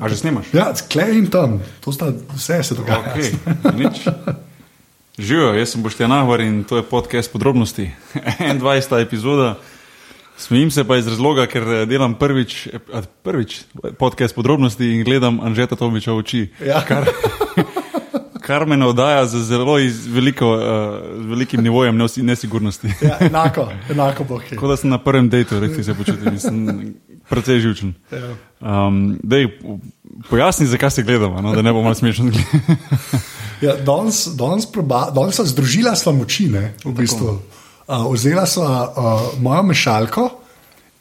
A že snimaš? Ja, sklej in tam, to sta vse se dogaja. Okay. Živijo, jaz sem Boštjan Ahvar in to je podcast podrobnosti. 21. epizoda. Smejim se pa iz razloga, ker eh, delam prvič, eh, prvič podcast podrobnosti in gledam Anžeta Tomiča v oči. Ja. Kar, kar me navdaja z zelo iz veliko, uh, velikim nivojem nes- nesigurnosti. Ja, enako, enako bo. Tako da sem na prvem dejtu, rekli se počutim, sem precej živčen. Ja. Um, dej, pojasni, zakaj se gledamo, no, da ne bo malo smešno. Ja, danes, danes, proba, danes sva združila sva moči, ne, v bistvu. Uh, vzela sva uh, mojo mešalko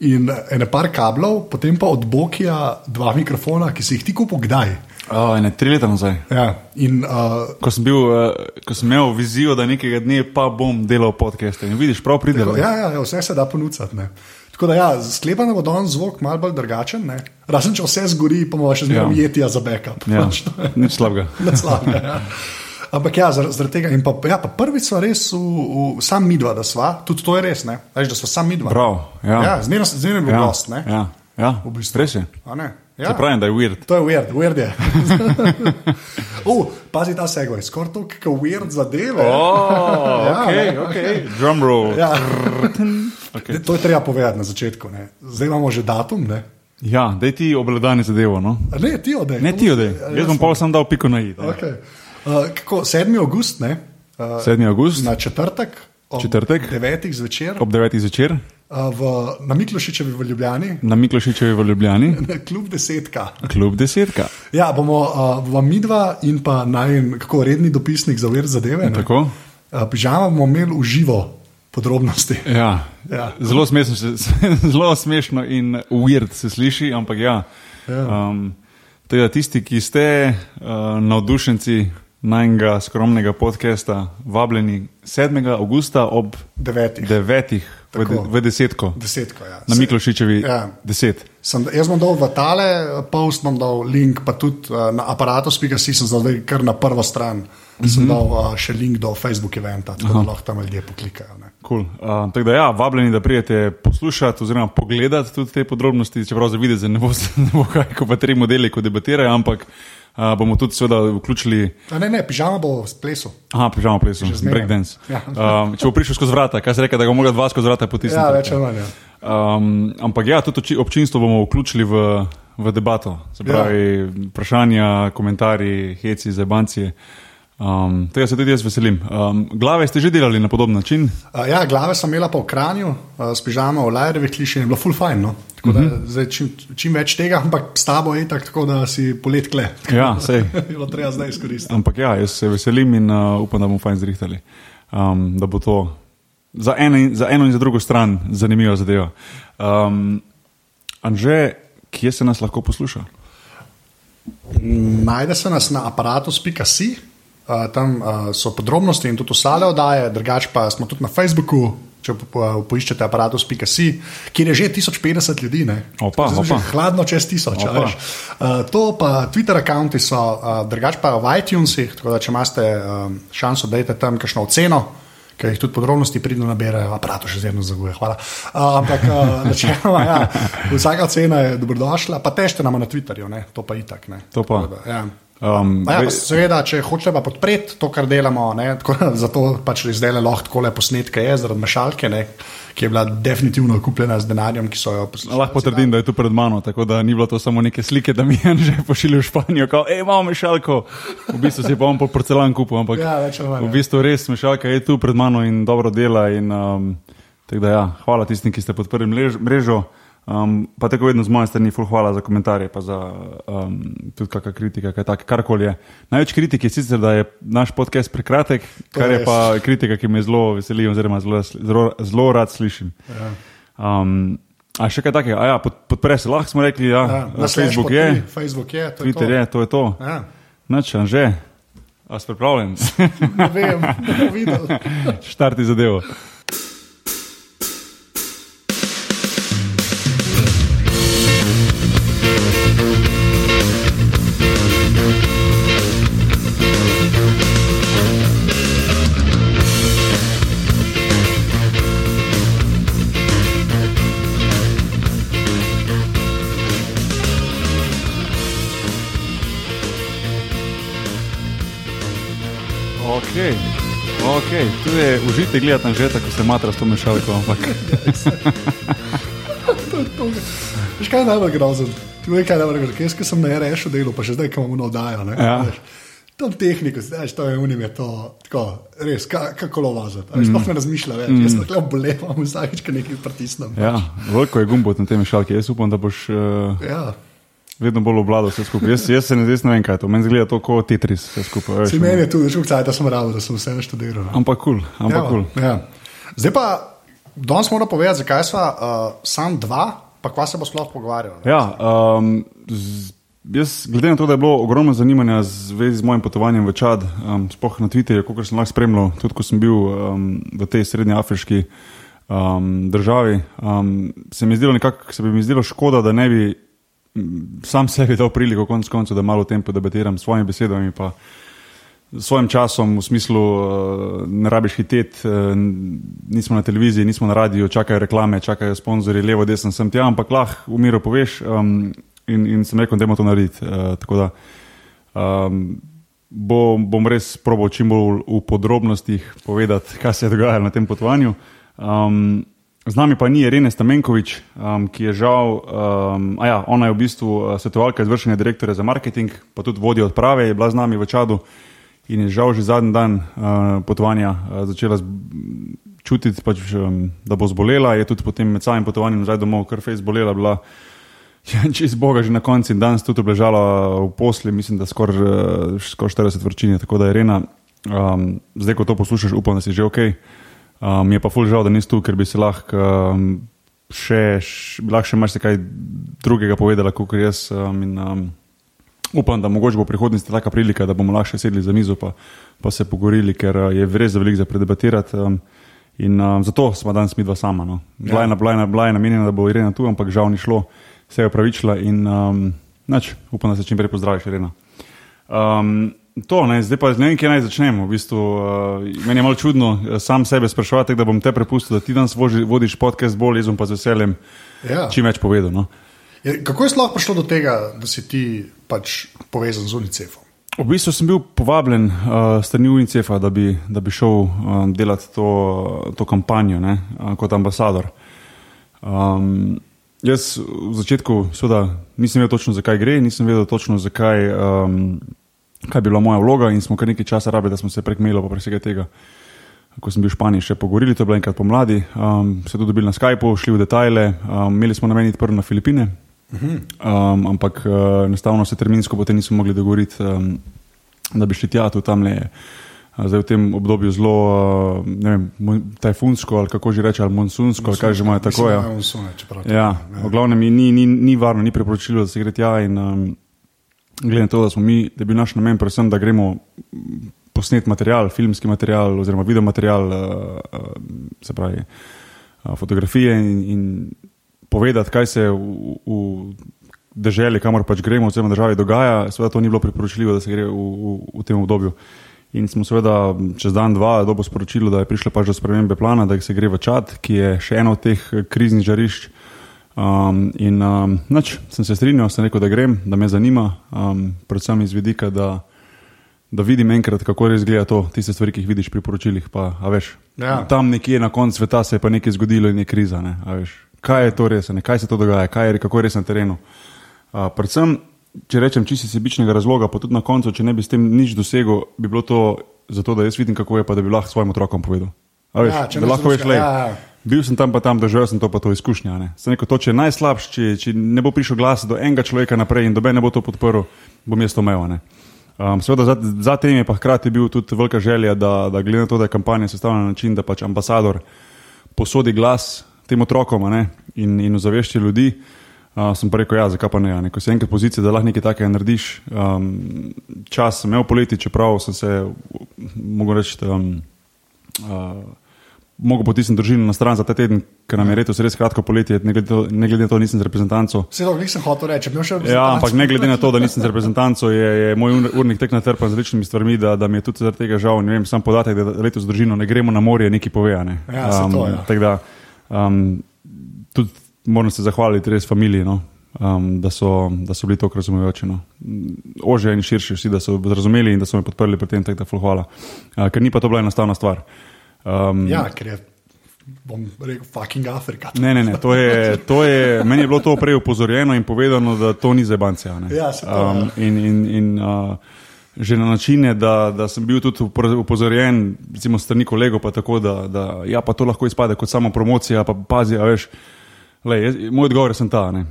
in ene par kablov, potem pa od Bokija dva mikrofona, ki si jih ti kupil kdaj. oh, ne, tri leta nazaj. Ja, in uh, Ko sem, bil, uh, ko sem imel vizijo, da nekega dne pa bom delal podcaste. In vidiš, prav pride. ja, ja, ja, vse se da ponuditi. Tako da, ja, sklepam, da bo danes zvok malo bolj drugačen. ne. Razen če vse zgori, pa bomo še zmeraj Ja. ujetija za backup. Ja, Pač, nič slabega. nič slabega, ja. Ampak ja, zaradi, zaradi tega. In pa, ja, pa prvič smo res v, v, sam midva, da sva, tudi to je res, ne? Veš, da smo sam midva. Prav, ja. ja zmerno je bil Ja, gost, ja, ja. V bistvu. res je. Ja. Ja. Pravim, da je weird. To je weird, weird je. uh, pazi ta segway, skoraj to, kako weird zadeve. Oh, Ja, okay, ne, okay. Drum roll. Ja. Okay. To je treba povedati na začetku. Ne? Zdaj imamo že datum. Ne, Ja, da ti obladani zadevo. No? Ne ti odej. Ne ti odej. Jaz bom pa sam dal piko na i. Okay. Uh, kako, 7. august, ne? Uh, 7. august na četrtek. Četrtek. 9. zvečer. ob 9. zvečer v, na Miklošičevi v Ljubljani, na Miklošičevi v Ljubljani, kljub desetka. klub desetka. Ja, bomo uh, vam midva in pa naj kako redni dopisnik za ver zadeve. Uh, pižama bomo imeli v živo podrobnosti. Ja. Ja. Zelo, smešno, se- zelo smešno in weird se sliši, ampak ja. Ja. Um, tega, tisti, ki ste uh, navdušenci najnega skromnega podcasta, vabljeni 7. augusta ob Devetih. 9. v, de, v desetko Desetko, ja. na Miklošičevi Ja. 10. Sem, jaz bom dal v tale post, bom dal link, pa tudi uh, na aparatus.si sem zdaj kar na prvo stran. Mm -hmm. Sem dal uh, še link do Facebook eventa, tako da lahko tam ljudje poklikajo. Ne. Cool. Uh, tako da, ja, vabljeni, da prijete poslušati oziroma pogledati tudi te podrobnosti, čeprav za videti ne bo, ne bo kaj, ko pa tri modeli, ko debatirajo, ampak uh, bomo tudi seveda vključili. A ne, ne, pižama bo s plesu. Aha, pižamo plesu, zmeraj. breakdance. Ja. Um, če bo prišel skozi vrata, kaj se reka, da ga bomo dva skozi vrata potisniti. Ja, več ali manj. Ja. Um, ampak ja, tudi oči- občinstvo bomo vključili v, v debato. Se pravi, ja. vprašanja, komentarji, heci, zebanci. Um, tega se tudi jaz veselim. Um, glave ste že delali na podoben način. Uh, ja, glave sem imela pa v Kranju, uh, s pižama v Lajerevih kliših in je bilo full fine. No? Tako da Mhm. uh -huh. zdaj čim, čim več tega, ampak s tabo je tako, tako da si polet kle. Ja, sej. Bilo treba zdaj izkoristiti. Ampak ja, jaz se veselim in uh, upam, da bomo fajn zrihtali. Um, da bo to za eno, in, za eno in za drugo stran zanimiva zadeva. Um, Anže, kje se nas lahko posluša? Najde se nas na aparatus.si, uh, tam uh, so podrobnosti in tudi ostale oddaje, drugače pa smo tudi na Facebooku. Če po, po, poiščete aparatus.si, kjer je že 1050 ljudi, ne? Opa, že opa. hladno čez 1000. a Opa. veš. Uh, to pa Twitter računi so, uh, drugače pa v iTunesih, tako da če imate um, šanso, dajte tam kakšno oceno. Ker jih tudi podrobnosti pridno naberajo, aparat še zmerno zaguje. Hvala. Uh, ampak uh, načeloma, ja, vsaka cena je dobrodošla, pa težte nam na Twitterju, ne? to pa itak. Ne? To pa. Tako da, Ja. Um, Ja, seveda, če hočete pa podpreti to, kar delamo, ne, tako, zato pač zdaj lahko tako le posnetke je, zaradi mešalke, ne, ki je bila definitivno kupljena z denarjem, ki so jo poslušali. Lahko potrdim, da je tu pred mano, tako da ni bilo to samo neke slike, da mi je že pošiljal v Španijo, kot je imamo mešalko. V bistvu si pa on po porcelan kupil, ampak Ja, v ja. bistvu res mešalka je tu pred mano in dobro dela. In, um, da ja, hvala tistim, ki ste podprli mrež, mrežo. Um, pa tako vedno z moje strani, ful hvala za komentarje, pa za um, tudi kakšna kritika, kaj tak, karkoli je. Največ kritik je sicer, da je naš podcast prekratek, kar je pa kritika, ki me zelo veseli, oziroma zelo, zelo, zelo rad slišim. Ja. Um, a še kaj takega, ja, pod, podpre se lahko smo rekli, ja, Ja, ja, na Facebook je, podpri, Facebook je, to Twitter je. to je to. Ja. Noč, že, a si pripravljen, Ne vem, ne videl. štarti zadevo. Je užite gledati na žeta, ko se matra s to mešalko. Ampak. Veš kaj je najbolj grozno? Ti veš, kaj je najbolj grozno? Jaz, ki sem na rešil delo, pa še zdaj, ko imamo oddajo. Ja. To tehniko, znaš, to je unim, je to tako, res, ka, kako lovazati. Mm. Sploh ne razmišlja več, mm. jaz tako obolevam vsakeč, ko nekaj pritisnem. Ja, veliko je gumbo na tem mešalki, jaz upam, da boš. Uh... Ja. Vedno bolj obvladal vse skupaj. Jaz, jaz se ne, ne vem, kaj to. Meni zgleda to kot Tetris. Se meni je tudi, že včasih sem rado, da sem vse naštudiral. Ampak kul, cool, ampak kul. Cool. Ja. Zdaj pa, danes moramo povedati, zakaj smo uh, sam dva, pa kva se bo sploh pogovarjal. Ja, um, z, jaz, glede na to, da je bilo ogromno zanimanja zvezi z mojim potovanjem v Čad, um, spoh na Twitterju, kot sem lahko spremljal, tudi ko sem bil um, v tej srednji afriški um, državi, um, se mi je zdelo nekako, se bi mi zdelo škoda, da ne bi sam sebi dal priliko, konec koncev, da malo o tem podebatiram s svojimi besedami. S svojim časom, v smislu, uh, ne rabiš hiteti, uh, nismo na televiziji, nismo na radiju, čakajo reklame, čakajo sponzorji, levo, desno, sem ti, ampak lahko v miru poveš. Um, in, in sem rekel, da moramo to narediti. Uh, tako da um, bo, bom res probal čim bolj v podrobnostih povedati, kaj se je dogajalo na tem potovanju. Um, Z nami pa ni Irene Stamenkovič, um, ki je žal, um, ja, ona je v bistvu uh, svetovalka izvršenja direktorja za marketing, pa tudi vodja odprave, je bila z nami v Čadu in je žal že zadnji dan uh, potovanja uh, začela čutiti, pač, um, da bo zbolela. Je tudi potem med samim potovanjem nazaj domov, ker je zbolela, bila je čez Boga že na koncu in danes tudi obležala v posli, mislim, da skoraj uh, skor 40 vrčini. Tako da, Irena, um, zdaj ko to poslušaš, upam, da si že ok. Um, je pa ful žal, da nisi tu, ker bi se lahko um, še, še, lahko še marsikaj drugega povedala, kot jaz. Um, in, um, upam, da mogoče bo v prihodnosti taka prilika, da bomo lahko sedli za mizo pa, pa se pogovorili, ker uh, je res za veliko za predebatirati. Um, in um, zato smo danes mi dva sama. No. Bila je ja. namenjena, da bo Irena tu, ampak žal ni šlo, se je opravičila in um, nač, upam, da se čim prej pozdraviš, Irena. Um, To, ne, zdaj pa ne vem, kje naj začnemo. V bistvu, uh, meni je malo čudno uh, sam sebe sprašovati, da bom te prepustil, da ti danes voži, vodiš podcast bolj, jaz pa z veseljem ja. čim več povedal. No. Je, kako je sploh prišlo do tega, da si ti pač povezan z UNICEF-om? V bistvu sem bil povabljen uh, strani UNICEF-a, da, da bi šel um, delati to, to kampanjo ne, uh, kot ambasador. Um, jaz v začetku seveda, nisem vedel točno, zakaj gre, nisem vedel točno, zakaj. Um, kaj bi bila moja vloga, in smo kar nekaj časa rabili, da smo se prek maila, pa vsega tega, ko sem bil v Španiji, še pogovorili. To je bilo enkrat pomladi, um, se tudi dobili na Skypu, šli v detajle, um, imeli smo nameniti prvo na Filipine, um, ampak uh, enostavno se terminsko potem nismo mogli dogovoriti, um, da bi šli tja, tu tam le. Zdaj v tem obdobju zelo, ne vem, tajfunsko ali kako že reče, ali monsunsko, ali kaj že imajo tako. Ja, ja, v glavnem ni, ni, ni varno, ni priporočilo, da se gre tja in um, glede na to, da smo mi, da je bil naš namen predvsem, da gremo posnet material, filmski material oziroma video material, uh, uh, se pravi uh, fotografije in, in povedati, kaj se v, v državi, kamor pač gremo, oziroma državi dogaja, seveda to ni bilo priporočljivo, da se gre v, v, v tem obdobju. In smo seveda čez dan, dva, dobro sporočili, da je prišlo pač do spremembe plana, da se gre v Čad, ki je še eno od teh kriznih žarišč. Um, in um, nač, sem se strinjal, sem rekel, da grem, da me zanima, um, predvsem iz vidika, da, da vidim enkrat, kako res gleda to, tiste stvari, ki jih vidiš pri poročilih. Pa, veš, ja. Tam nekje na koncu sveta se je pa nekaj zgodilo in je kriza. Ne, kaj je to res, ne, kaj se to dogaja, kaj je, kako je res na terenu. Uh, predvsem, če rečem čisto sebičnega razloga, pa tudi na koncu, če ne bi s tem nič dosegel, bi bilo to zato, da jaz vidim, kako je, pa da bi lahko svojim otrokom povedal. Veš, ja, da lahko veš, le. Ja, ja. Bil sem tam, pa tam, doživel sem to, pa to izkušnja. Rekel, to, če je najslabše, če, če ne bo prišel glas do enega človeka naprej in dobe ne bo to podporil, bom jaz to imel. Um, seveda, za, za tem je pa hkrati bil tudi velika želja, da, da glede na to, da je kampanja sestavljena na način, da pač ambasador posodi glas tem otrokom ne, in, in ozavešča ljudi. Uh, sem pa rekel, ja, zakaj pa ne. ne. Ko si enkrat pozicija, da lahko nekaj takega narediš, um, čas sem imel poleti, čeprav sem se, mogoče reči, um, uh, Mogoče potisnem družino na stran za ta teden, ker nam je letos res kratko poletje, ne glede, to, ne glede na to, da nisem z reprezentanco. Se to nisem hotel reči, bil še vedno. Ja, ampak ne glede na to, da nisem z reprezentanco, je, je moj urnik tek natrpan z različnimi stvarmi, da, da mi je tudi zaradi tega žal. Ne vem, sam podatek, da letos z družino ne gremo na morje, neki pove. Ne. Ja, um, to, ja. Da, um, tudi moram se zahvaliti res familiji. No. um, da, so, da so bili tako razumevajoči. No. Ože in širši vsi, da so razumeli in da so me podprli pri tem, tako da hvala. Uh, ker ni pa to bila enostavna stvar. Um, ja, ker je. Bom rekel, fucking Afrika. Ne, ne, ne, to je, to je, meni je bilo to prej upozorjeno in povedano, da to ni za banke. Ja, um, in, in, in uh, že na načine, da, da sem bil tudi upozorjen, recimo, strani kolegov, pa tako, da, da ja, pa to lahko izpade kot samo promocija, pa pazi, a veš. Lej, jaz, moj odgovor je ta. Ne.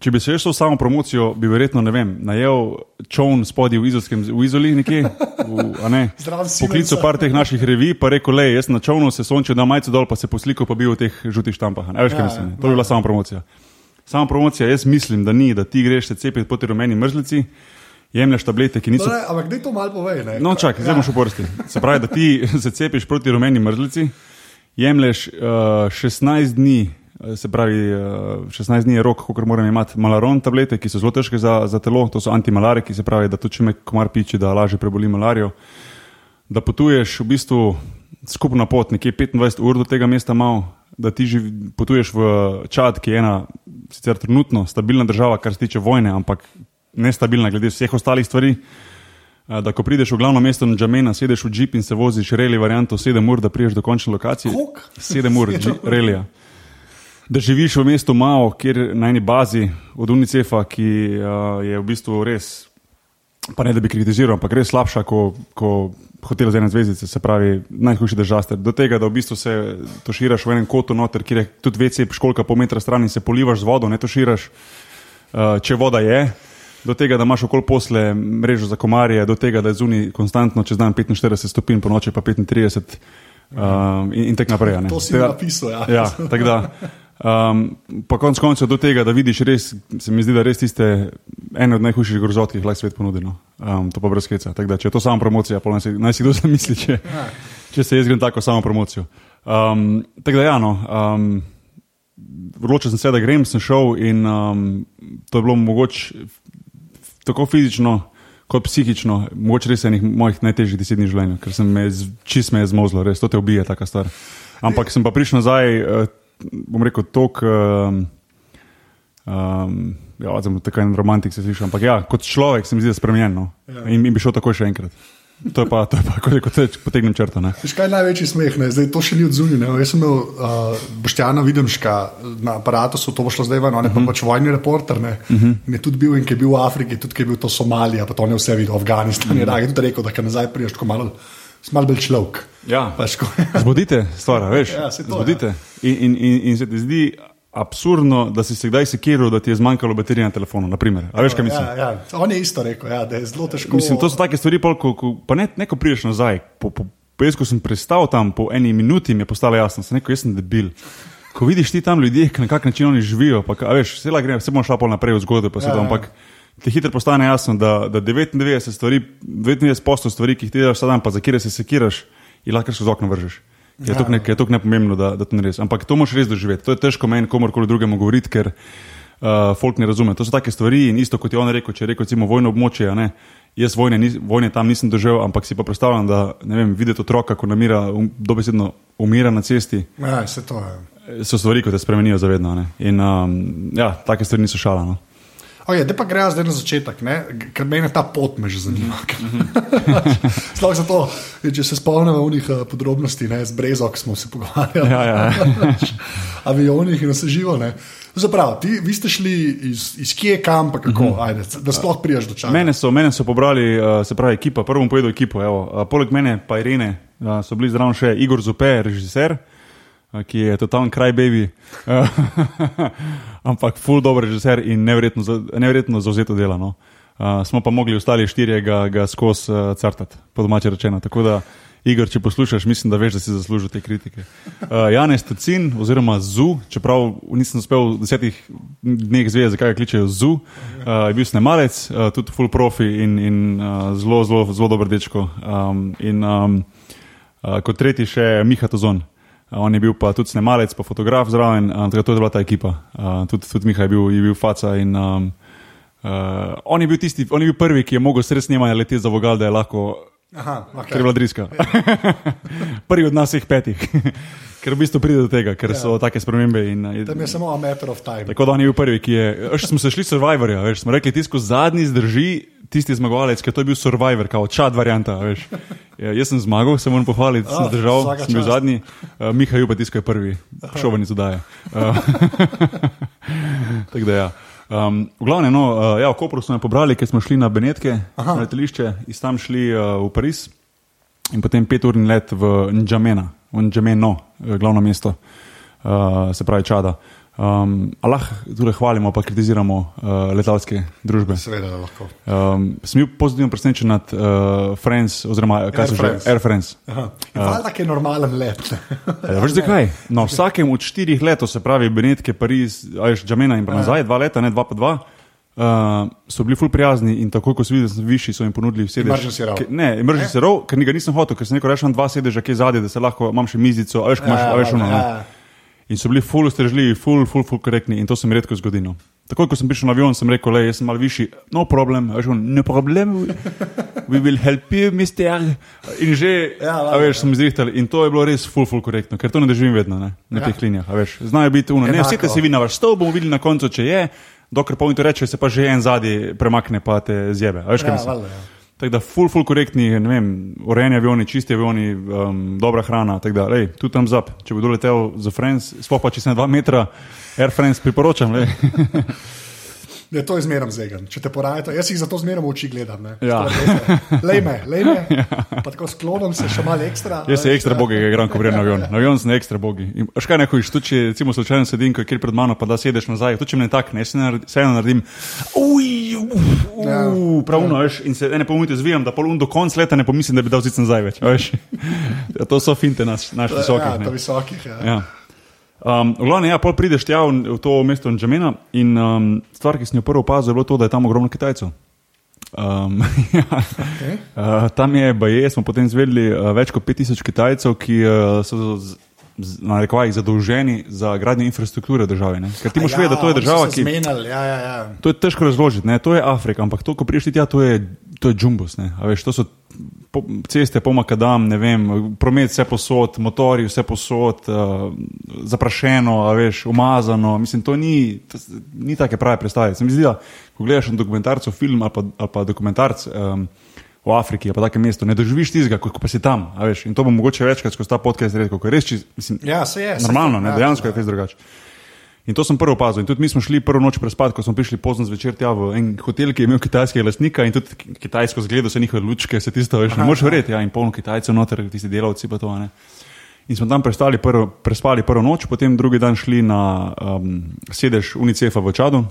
Če bi se šel samo promocijo, bi verjetno vem, najel čovn spodaj v, v Izoli, nekje, v, ne, poklical par teh naših revij, pa rekel, le, jaz na čovnu se sončijo, da majce dol, pa se posliko, pa bi v teh žutih štampah. Ne, veš, kaj ja, mislim. Ja, to bi bila samo promocija. Samo promocija, jaz mislim, da ni, da ti greš se cepiti proti rumeni mrzlici. Jemliš tablete, ki niso. Ne, ampak kdaj to malo povej? Ne? No, čakaj, zdaj boš ja. v vrsti. Se pravi, da ti se cepiš proti rumeni mrzlici, jemliš uh, 16 dni se pravi, 16 eh, dni je rok, ko moram imeti malaron tablete, ki so zelo težke za, za telo, to so antimalari, ki se pravi, da tudi če me komar piči, da lažje preboli malarijo. Da potuješ v bistvu skupno pot, nekje 25 ur do tega mesta, mal, da ti živ, potuješ v Čad, ki je ena sicer trenutno stabilna država, kar se tiče vojne, ampak nestabilna glede vseh ostalih stvari. Eh, da, ko prideš v glavno mesto na Džamena, sedeš v Jeep in se voziš reli varianto 7 ur, da priješ do končne lokacije. 7 ur, relija da živiš v mestu Mao, kjer na eni bazi od UNICEF-a, ki uh, je v bistvu res, pa ne da bi kritiziral, ampak res slabša kot ko hotel za ene zvezdice, se pravi najhujši držaster. Do tega, da v bistvu se to širaš v enem kotu noter, kjer je tudi vece školka po metra stran in se polivaš z vodo, ne to širaš, uh, če voda je. Do tega, da imaš okoli posle mrežo za komarje, do tega, da je zunaj konstantno čez dan 45 stopinj, po noči pa 35 um, in, in tako naprej. To si napisal, ja. ja tako da. Um, pa konec koncev do tega, da vidiš res, se mi zdi, da res tiste ene od najhujših grozot, ki jih lahko svet ponudi. No. Um, to pa brez keca. Da, če je to samo promocija, pa naj si, naj si kdo zamisli, če, če se jaz grem tako samo promocijo. Um, tako da, ja, no, um, odločil sem se, da grem, sem šel in um, to je bilo mogoče tako fizično. Kot psihično, mogoče res enih mojih najtežjih deset dni življenja, ker sem me čist me zmozlo, res to te ubije, taka stvar. Ampak sem pa prišel nazaj, uh, bom rekel, tok. Um, um, ja, zelo tako en romantik se sliši, ampak ja, kot človek se mi zdi spremenjen no? ja. in, in bi šel tako še enkrat. To je pa, to je pa, kot rekel, potegnem črto. Kaj je največji smeh, ne? zdaj to še ni od zunaj. Jaz sem imel uh, Boštjana Videmška na aparatu, to bo šlo zdaj ven, on je uh -huh. pa mhm. pač vojni reporter. Uh mhm. -huh. In je tudi bil, in ki je bil v Afriki, tudi ki je bil to Somalija, pa to ne vse videl, Afganistan. Uh -huh. Je tudi rekel, da kaj nazaj priješ, ko malo smo bolj človek. Ja. Zbudite stvar, veš? Ja, to, Zbudite. Ja. In, in, in, in se ti zdi absurdno, da si se kdaj sekiral, da ti je zmanjkalo baterije na telefonu. Naprimer. A veš, kaj mislim? Ja, ja. On je isto rekel, ja, da je zelo težko. Mislim, to so take stvari, pol, ko, ko, pa ne, neko priješ nazaj. Po, po, po jaz, ko sem pristal tam, po eni minuti mi je postalo jasno, sem rekel, jaz sem debil. Ko vidiš ti tam ljudi, na kak način oni živijo, pa a, veš, vse lahko gre, vse bomo šla pol naprej v zgodbo, pa se ja, tam, ja. ampak. Ja ti hitro postane jasno, da, da 99% stvari, 99 stvari, ki jih ti delaš vsak dan, pa za kire se sekiraš, jih lahko skozi okno vržeš. Je to nekaj nepomembno, da, da to ne res. Ampak to moš res doživeti. To je težko meni, komorkoli drugemu govoriti, ker uh, folk ne razume. To so take stvari in isto kot je on rekel, če je rekel, recimo, vojno območje. Ne, jaz vojne, ni, vojne tam nisem doživel, ampak si pa predstavljam, da ne vem, videti otroka, ko namira, um, dobesedno umira na cesti. Ja, se to je. So stvari, ki te spremenijo zavedno. Ne. In um, ja, take stvari niso šala. No. Okay, da pa gre zdaj na začetek, ne? ker me ta pot me že zanima. Sploh zato, če se spomnimo unih uh, podrobnosti, ne? z Brezok smo se pogovarjali. Ja, ja. Avionih in vse živo. Zaprav, ti, vi ste šli iz, iz kje kam, pa kako, uh -huh. Ajde, da sploh priješ do časa. Mene so, mene so pobrali, uh, se pravi, ekipa, prvo bom povedal ekipo. Uh, poleg mene pa Irene uh, so bili zraven še Igor Zupe, režiser ki je totalni kraj baby, ampak full dobro režiser in neverjetno, neverjetno zauzeto delo. No. Uh, smo pa mogli ostali štirje ga, ga skozi uh, crtati, po domače rečeno. Tako da, Igor, če poslušaš, mislim, da veš, da si zaslužil te kritike. Uh, Janez Tacin, oziroma Zu, čeprav nisem uspel v desetih dneh zvezati, zakaj ga kličejo Zu, uh, je bil snemalec, uh, tudi full profi in, in uh, zelo, zelo, zelo dober dečko. Um, in um, uh, kot tretji še Miha Tozon. On je bil pa tudi snemalec, pa fotograf zraven, tako da je bila ta ekipa. Uh, tudi tudi Miha je bil, je bil faca. In, um, uh, on, je bil tisti, on je bil prvi, ki je mogel sred snemanja leteti za vogal, da je lahko Aha, ker je okay. bila driska. Prvi od nas vseh petih, ker v bistvu pride do tega, ker so take spremembe. In, eh, Tam je samo a matter of time. Tako da on je bil prvi, ki je. Veš, smo se šli survivorja, veš, smo rekli, tisto zadnji zdrži, tisti zmagovalec, ker to je bil survivor, kao čad varianta. Veš. Ja, jaz sem zmagal, se moram pohvaliti, sem Ah, zdržal, vsaka sem bil čast. zadnji, uh, Miha Juba tisto je prvi, šoven iz oddaje. Uh, Tako da ja. Um, v glavnem, no, uh, ja, v Kopru smo jo pobrali, ker smo šli na Benetke, Aha. na letališče, in tam šli uh, v Pariz in potem pet urni let v Ndžamena, v Ndžameno, eh, glavno mesto, uh, se pravi Čada. Um, Allah tudi hvalimo, pa kritiziramo uh, letalske družbe. Seveda lahko. Um, sem bil pozitivno presenečen nad uh, France, oziroma kaj Air se že France. Air France. Aha. Valjda je normalen let. Ja, veš zakaj? Na vsakem od štirih let, se pravi Benetke, Pariz, ajš Džamena in nazaj, dva leta, ne dva pa dva. Uh, so bili ful prijazni in tako, ko so videli, da sem višji, so jim ponudili sedež. Emergency row. Ke- Ne, emergency row, ker ga nisem hotel, ker sem rekel, rešam dva sedeža, ki je zadnji, da se lahko, imam še mizico, a veš, ko imaš, a veš, ono. ne. In so bili ful ustrežljivi, ful, ful, ful korektni in to se mi redko zgodi. no. Takoj, ko sem prišel na avion, sem rekel, le, jaz sem malo višji, no problem, a veš, on, no problem, we will help you, mister. In že, Ja, a valjda, veš, sem izrihtal in to je bilo res ful, ful korektno, ker to ne držim vedno ne, na Ja. teh linijah, a veš. Znajo biti uno, ne, vsete se vi na vaš stol, bomo videli na koncu, če je, dokler pa oni to reče, se pa že en zadnji premakne, pa te zjebe. A veš, kaj Ja, mislim? valjda, ja. Tako da, full, full korektni, ne vem, urejeni avioni, čisti avioni, um, dobra hrana. Tako da, lej, tu tam zap, če bi dol letel za France, sploh pa če sem dva metra, Air France priporočam. Ne, to je zmeraj zegan. Če te porajate, jaz jih zato zmeraj v oči gledam. ne. Ja. Lej me, lej me. Pa tako sklonom se še malo ekstra. Jaz se ekstra bogi, igram, ko grem na avion. Na avion sem ekstra bogi. Až kaj ne hojiš, tu če recimo slučajno sedim, kjer pred mano, pa da sedeš nazaj, tu če me ne takne, jaz se vseeno naredim. Uj, Ja. uh, pravno, veš, in se ene pol minute zvijam, da pol un do konca leta ne pomislim, da bi dal zic nazaj več. Veš. Ja, to so finte naš, naš Ja, visokih. ne. visokih. Ja. Ja. Um, v glavnem, ja, pol prideš tja v, v to mesto Džamena in um, stvar, ki sem jo prvo opazil, je bilo to, da je tam ogromno Kitajcev. Um, ja. Okay. uh, tam je, baje, smo potem zvedeli uh, več kot 5000 Kitajcev, ki uh, so z, z, na rekovajih zadolženi za gradnjo infrastrukture države. Ne? Ker ti moraš vedeti, da to je država, ki. Zmenjali, ja, ja, ja. To je težko razložiti, ne? to je Afrika, ampak to, ko priješ tja, to je, to je džumbus. ne. A Veš, to so po, ceste, pomakadam, ne vem, promet vse posod, motori vse posod, uh, zaprašeno, veš, umazano. Mislim, to ni, to, ni take prave predstave. Se mi zdi, da ko gledaš na dokumentarcu film ali pa, ali pa dokumentarc. Um, V Afriki pa tako mesto, ne doživiš tistega, kot ko pa si tam. in to bom mogoče večkrat skozi ta podcast rekel, ker res, čist, mislim, Ja, se je. se Normalno, je, ne, ja, dejansko je ja. kaj drugače. In to sem prvo opazil. In tudi mi smo šli prvo noč prespati, ko smo prišli pozno zvečer tja v en hotel, ki je imel kitajskega lastnika in tudi ki- kitajsko zgledo, se njihove lučke, se tisto več ne moreš verjeti. Ja, in polno kitajcev noter, tisti delavci pa to. Ne. In smo tam prestali prvo, prespali prvo noč, potem drugi dan šli na um, sedež UNICEF-a v Čadu.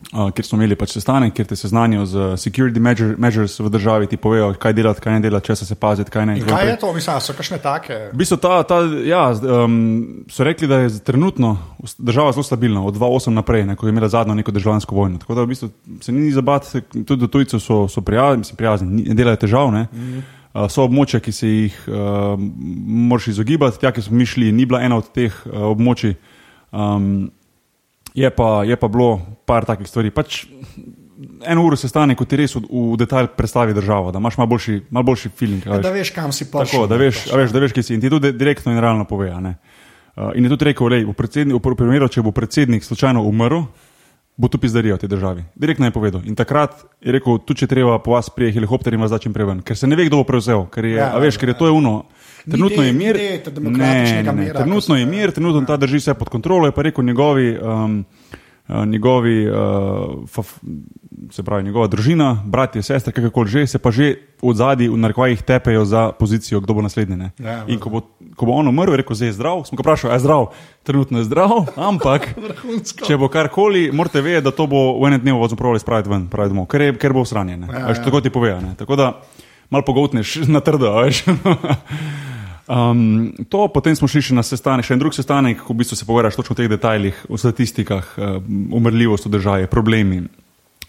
Uh, kjer smo imeli pač sestanek, kjer te seznanijo z security measure, measures v državi, ti povejo, kaj delati, kaj ne delati, česa se paziti, kaj ne. In kaj je to, mislim, so kakšne take? V bistvu ta, ta, ja, um, so rekli, da je trenutno država zelo stabilna, od 2008 naprej, ne, ko je imela zadnjo neko državljansko vojno. Tako da v bistvu se ni zabati, tudi do tujcev so, so prijazni, mislim, prijazni, ni- ne delajo težav. Ne. Uh, so območja, ki se jih uh, moraš izogibati, tja, ki smo mi šli, ni bila ena od teh uh, območij. Um, je, pa, je pa bilo par takih stvari. Pač, eno uro se stane, ko ti res v, v detalj predstavi državo, da imaš malo boljši, malo boljši feeling. a veš. Da veš, kam si prišel. Tako, da veš, a veš, da veš, kje si. In ti tudi direktno in realno pove. Uh, in je tudi rekel, lej, v, v primeru, če bo predsednik slučajno umrl, bo tu pizdarija v tej državi. Direktno je povedal. In takrat je rekel, tu če treba po vas prije helikopter in vas začim preven, ker se ne ve, kdo bo prevzel. Ker je, Ja, ja, a veš, ker je to je uno. Ni Trenutno je mir, ne, ne, mira, trenutno je mir, trenutno ta drži vse pod kontrolo. Je pa rekel njegovi, um, uh, njegovi uh, se pravi, njegova družina, bratje, sestre, kakorkoli že, se pa že od zadaj v narkovajih tepejo za pozicijo, kdo bo naslednji. ne. Ja, In ko bo, ko bo on umrl, rekel, zdaj je zdrav. Smo ga vprašali, je zdrav, trenutno je zdrav, ampak če bo karkoli, morate vedeti, da to bo v enem dnevu vas pravili spraviti ven, pravi domov, ker, je, ker bo usranjen. Ja, Ja, ja. Tako ti pove. ne. Tako da malo pogotneš na trdo. Um, to potem smo šli še na sestanek, še en drug sestanek, ko v bistvu se pogovarjaš točno o teh detajlih, o statistikah, uh, umrljivost v državi, problemi,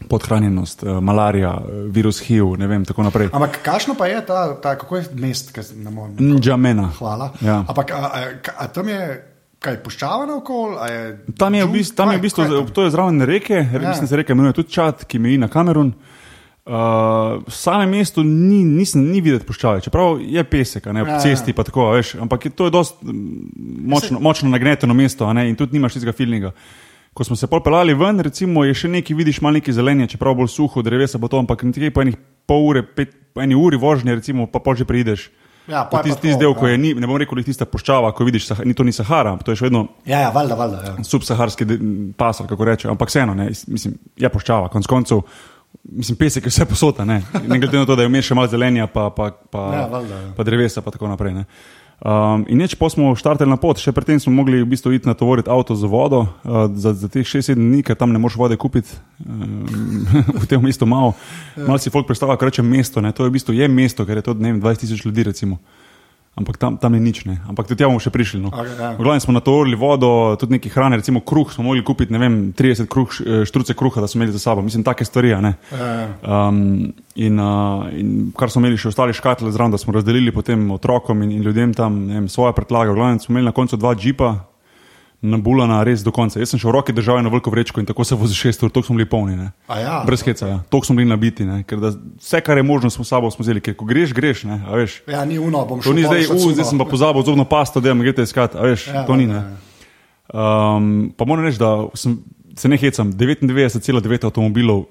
podhranjenost, uh, malarija, uh, virus HIV, ne vem, tako naprej. Ampak kakšno pa je ta, ta kako je mest, ki ne morem. Ndžamena. Hvala. Ja. Ampak a, a, ka- a tam je kaj puščava naokol? a je Tam je v bistvu, tam je v bistvu je tam? to je zraven reke, ja. mislim, se reka imenuje tudi Čad, ki meji na Kamerun. Uh, v samem mestu ni, nisem, ni videti puščave, čeprav je pesek, ne ob Ja, ja. cesti, pa tako, veš, ampak je, to je dosti močno, močno nagneteno mesto ne, in tudi nimaš tistega filninga. Ko smo se pol pelali ven, recimo, je še nekaj, vidiš malo neki zelenje, čeprav bolj suho, drevesa bo to, ampak nekje po enih pol ure, pet, eni uri vožnje, recimo, pa pol že prideš. Ja, Pa je tisti to, del, ko ja. je, ni, ne bom rekel, tista puščava, ko vidiš, ni to ni Sahara, to je še vedno Ja, ja, valjda, valjda. Ja. subsaharski de- pas, ali kako reče, ampak vseeno, ne, mislim, je poščava, konc koncev, mislim, pesek je vse posota, ne, ne glede na to, da je vmes še malo zelenja, pa, pa, pa, Ja, valjda, ja. pa drevesa, pa tako naprej. Ne. Um, in neč, pa smo štartali na pot, še predtem smo mogli v bistvu iti natovoriti avto za vodo, uh, za, za teh 6-7 dni, ker tam ne moreš vode kupiti, um, v tem mestu malo. Malo si folk predstavlja, ko rečem mesto, ne, to je v bistvu je mesto, ker je to, ne vem, 20 tisoč ljudi recimo. Ampak tam, tam ni nič, ne. ampak tudi tja bomo še prišli. No. Okej, ja. V glavnem smo natovorili vodo, tudi nekaj hrane, recimo kruh smo mogli kupiti, vem, 30 kruh, eh, štruce kruha, da smo imeli za sabo, mislim, take stvari. Ja. Um, in, uh, in kar smo imeli še ostali škatle zraven, da smo razdelili potem otrokom in, in ljudem tam vem, svoje predlage. V glavnem smo imeli na koncu dva džipa, nabulana res do konca. Jaz sem še v roki držal eno veliko vrečko in tako se vozi šest ur, toliko smo bili polni. Ne. A ja, Brez heca, ja. toliko smo bili nabiti, ne. ker da vse, kar je možno, smo s sabo smo vzeli, ker ko greš, greš. Ne. Ja, ni uno, bom To šel ni pol zdaj, uh, zdaj sem pa pozabil zobno pasto, da me greste iskat, veš, Ja, to ni. Ne. Um, pa moram reči, da sem, se ne hecam, 99,9 avtomobilov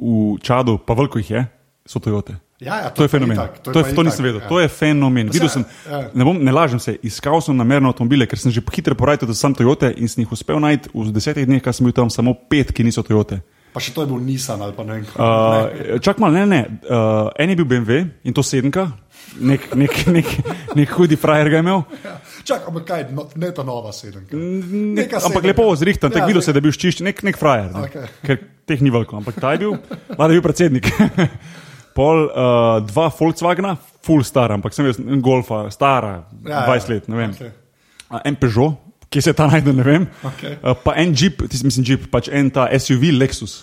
v Čadu, pa veliko jih je, so Toyote. Ja, ja, To je pa fenomen. itak, To, je, pa to itak, nisem vedel. ja. To je fenomen. Videl sem, ja. ne, bom, ne lažem se, iskal sem namerno avtomobile, ker sem že hitro porajal, da sem Toyote in sem jih uspel najti v desetih dneh, kar sem bil tam, samo pet, ki niso Toyote. Pa še to je bil Nissan ali pa ne vem. Uh, čak malo, ne, ne. Uh, en je bil BMW in to sedemka, nek, nek, nek, nek hudi frajer ga je imel. Ja. Čak, ampak kaj, no, ne ta nova sedemka. Nek, ampak sedemka. lepo zrihtan, Ja, tako videl se, da je bil ščišč, nek, nek frajer. Ne, Okej. Ker teh ni veliko, ampak ta je bil, vlada je bil predsednik. Pol, uh, dva Volkswagena, full star, ampak sem videl en Golfa, stara, Ja, ja, ja. 20 let, ne vem. Okay. En Peugeot, ki se ta najde, ne vem. Okej. Uh, pa en Jeep, tisti mislim Jeep, pač en ta SUV Lexus.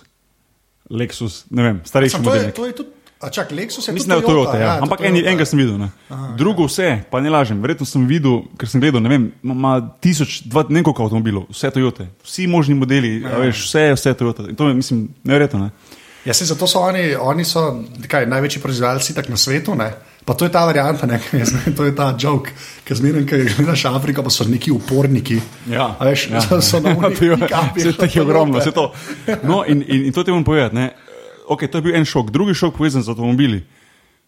Lexus, ne vem, starejši Sam, to, je, model. to je tudi, a čak, Lexus je Mislim, da je Toyota, ja. to ampak Toyota, en, ja. enega sem videl. Ne. Drugo vse, pa ne lažem, verjetno sem videl, ker sem gledal, ne vem, ima- tisoč, dva, ne vem koliko avtomobilov, vse Toyote, vsi možni modeli, ja. veš, vse je vse Toyota. In to je, mislim, neverjetno. Ne. Ja, se zato so oni, oni so kaj, največji proizvajalci tak na svetu. Ne? Pa to je ta varianta, ne, vem, to je ta joke, ki zmeraj, ko gledaš Afriko, pa so neki uporniki. Ja, A veš, ja. so, na pick-upih Vse teh je ogromno, vse to. No, in, in, in to ti moram povedati. Ne. Okay, to je bil en šok, drugi šok povezan z avtomobili.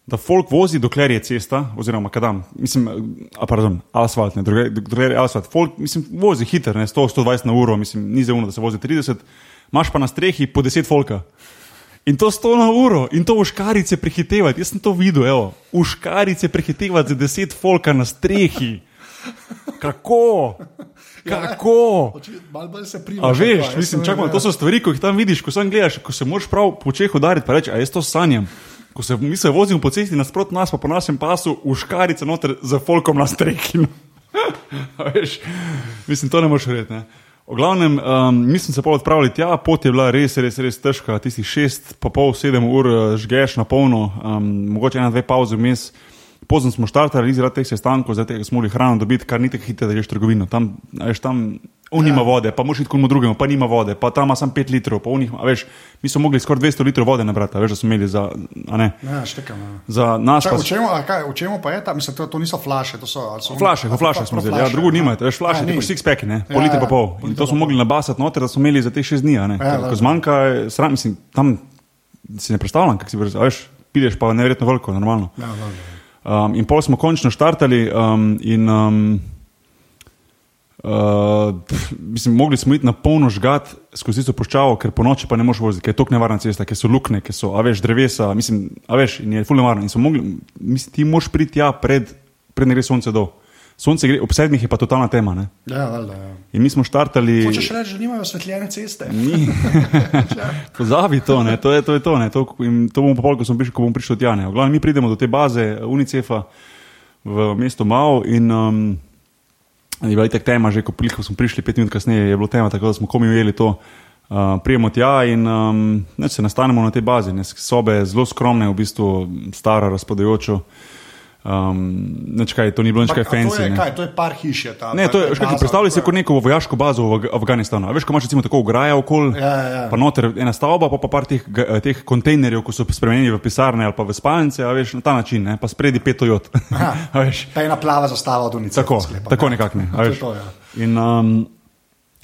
Da folk vozi, dokler je cesta, oziroma kadam, mislim, a pardon, asfalt, ne, dokler je asfalt. Folk, mislim, vozi hiter, ne, 100-120 na uro, mislim, ni zauno, da se vozi 30, imaš pa na strehi po 10 folka. In to 100 na uro, in to v škarice prehitevati. Jaz sem to videl, evo, v škarice prehitevati za 10 folka na strehi. Kako? Kako? Oči- Malo bolj se prima. A veš, mislim, čakaj, to so stvari, ko jih tam vidiš, ko sam gledaš, ko se moraš prav po čeh udariti, pa reči, a jaz to sanjam. Ko se mi se vozimo po cesti nasprot nas, pa po našem pasu, v škarice noter za folkom na strehi. Veš, mislim, to ne moreš verjeti. V glavnem, um, mi smo se pa odpravili tja, pot je bila res, res, res težka, tistih šest, pa pol, sedem ur eh, žgeš na polno, um, mogoče ena, dve pauze vmes. Pozno smo štartali, zaradi teh sestankov, zaradi tega smo mogli hrano dobiti, kar ni tako hitro, da greš trgovino. Tam, veš, tam on nima vode, pa moraš iti komu drugemu, pa nima vode, pa tam ima samo 5 litrov, pa unih, veš, mi smo mogli skoraj 200 litrov vode nabrati, veš, da smo imeli za, ne, Ja, štekam. Ja. za nas. Čak, pa a kaj, v čemu pa je ta? Mislim, to, to niso flaše. To so, so Flaše, a, flaše smo vzeli, ja, drugo nimate, veš, flaše, Ja, ti ni. pa six packi, ne, Ja, pol litra ja, pa pol. pol In to smo mogli nabasati noter, da smo imeli za te šest dni, a ne. Ja, Ko zmanjka, sram, mislim, tam si ne predstavljam, kak si veš, pideš pa neverjetno veliko, normalno. Ja, da. Um, in pol smo končno štartali um, in um, uh, pf, mislim, mogli smo iti na polno žgat skozi tisto puščavo, ker po noči pa ne moreš voziti, ker je tok nevarna cesta, ker so lukne, ker so, a veš, drevesa, mislim, a veš, in je fulno nevarno. In smo mogli, mislim, ti moraš priti tja pred, pred ne gre sonce dol. Sonce gre, ob sedmih je pa totalna tema. Ne? Ja, valjda, ja. In mi smo štartali. Hočeš reči, da nimajo osvetljene ceste? Ni. Pozabi to, ne, to je to. Je to, ne, to, in to bomo pol, ko, smo prišli, ko bomo prišli od Jana. V glavnem, mi pridemo do te baze UNICEF-a v mestu Mao in um, je bila itak tema, že ko, ko smo prišli pet minut kasneje, je bilo tema, tako da smo komi ujeli to. Uh, prijemo tja in um, ne, se nastanemo na tej bazi. Ne, sobe zelo skromne, v bistvu stara, razpadajočo. Um, nečkaj, to ni bilo nič kaj to fancy. je, ne. kaj, to je par hiš. Je ta, Ne, to je, veš, kaj, predstavljaj si kot neko vojaško bazo v Afga- Afganistanu. Veš, ko imaš recimo tako ograja okoli, Ja, ja, ja. pa noter ena stavba, pa pa par teh, eh, teh kontejnerjev, ko so spremenjeni v pisarne ali pa v spalnice, veš, na ta način, ne, pa spredi pet Toyot. A veš, Ta ena plava zastava od unice. tako, sklepam, tako ja. nekako ne. a To je veš. to, ja. In, um,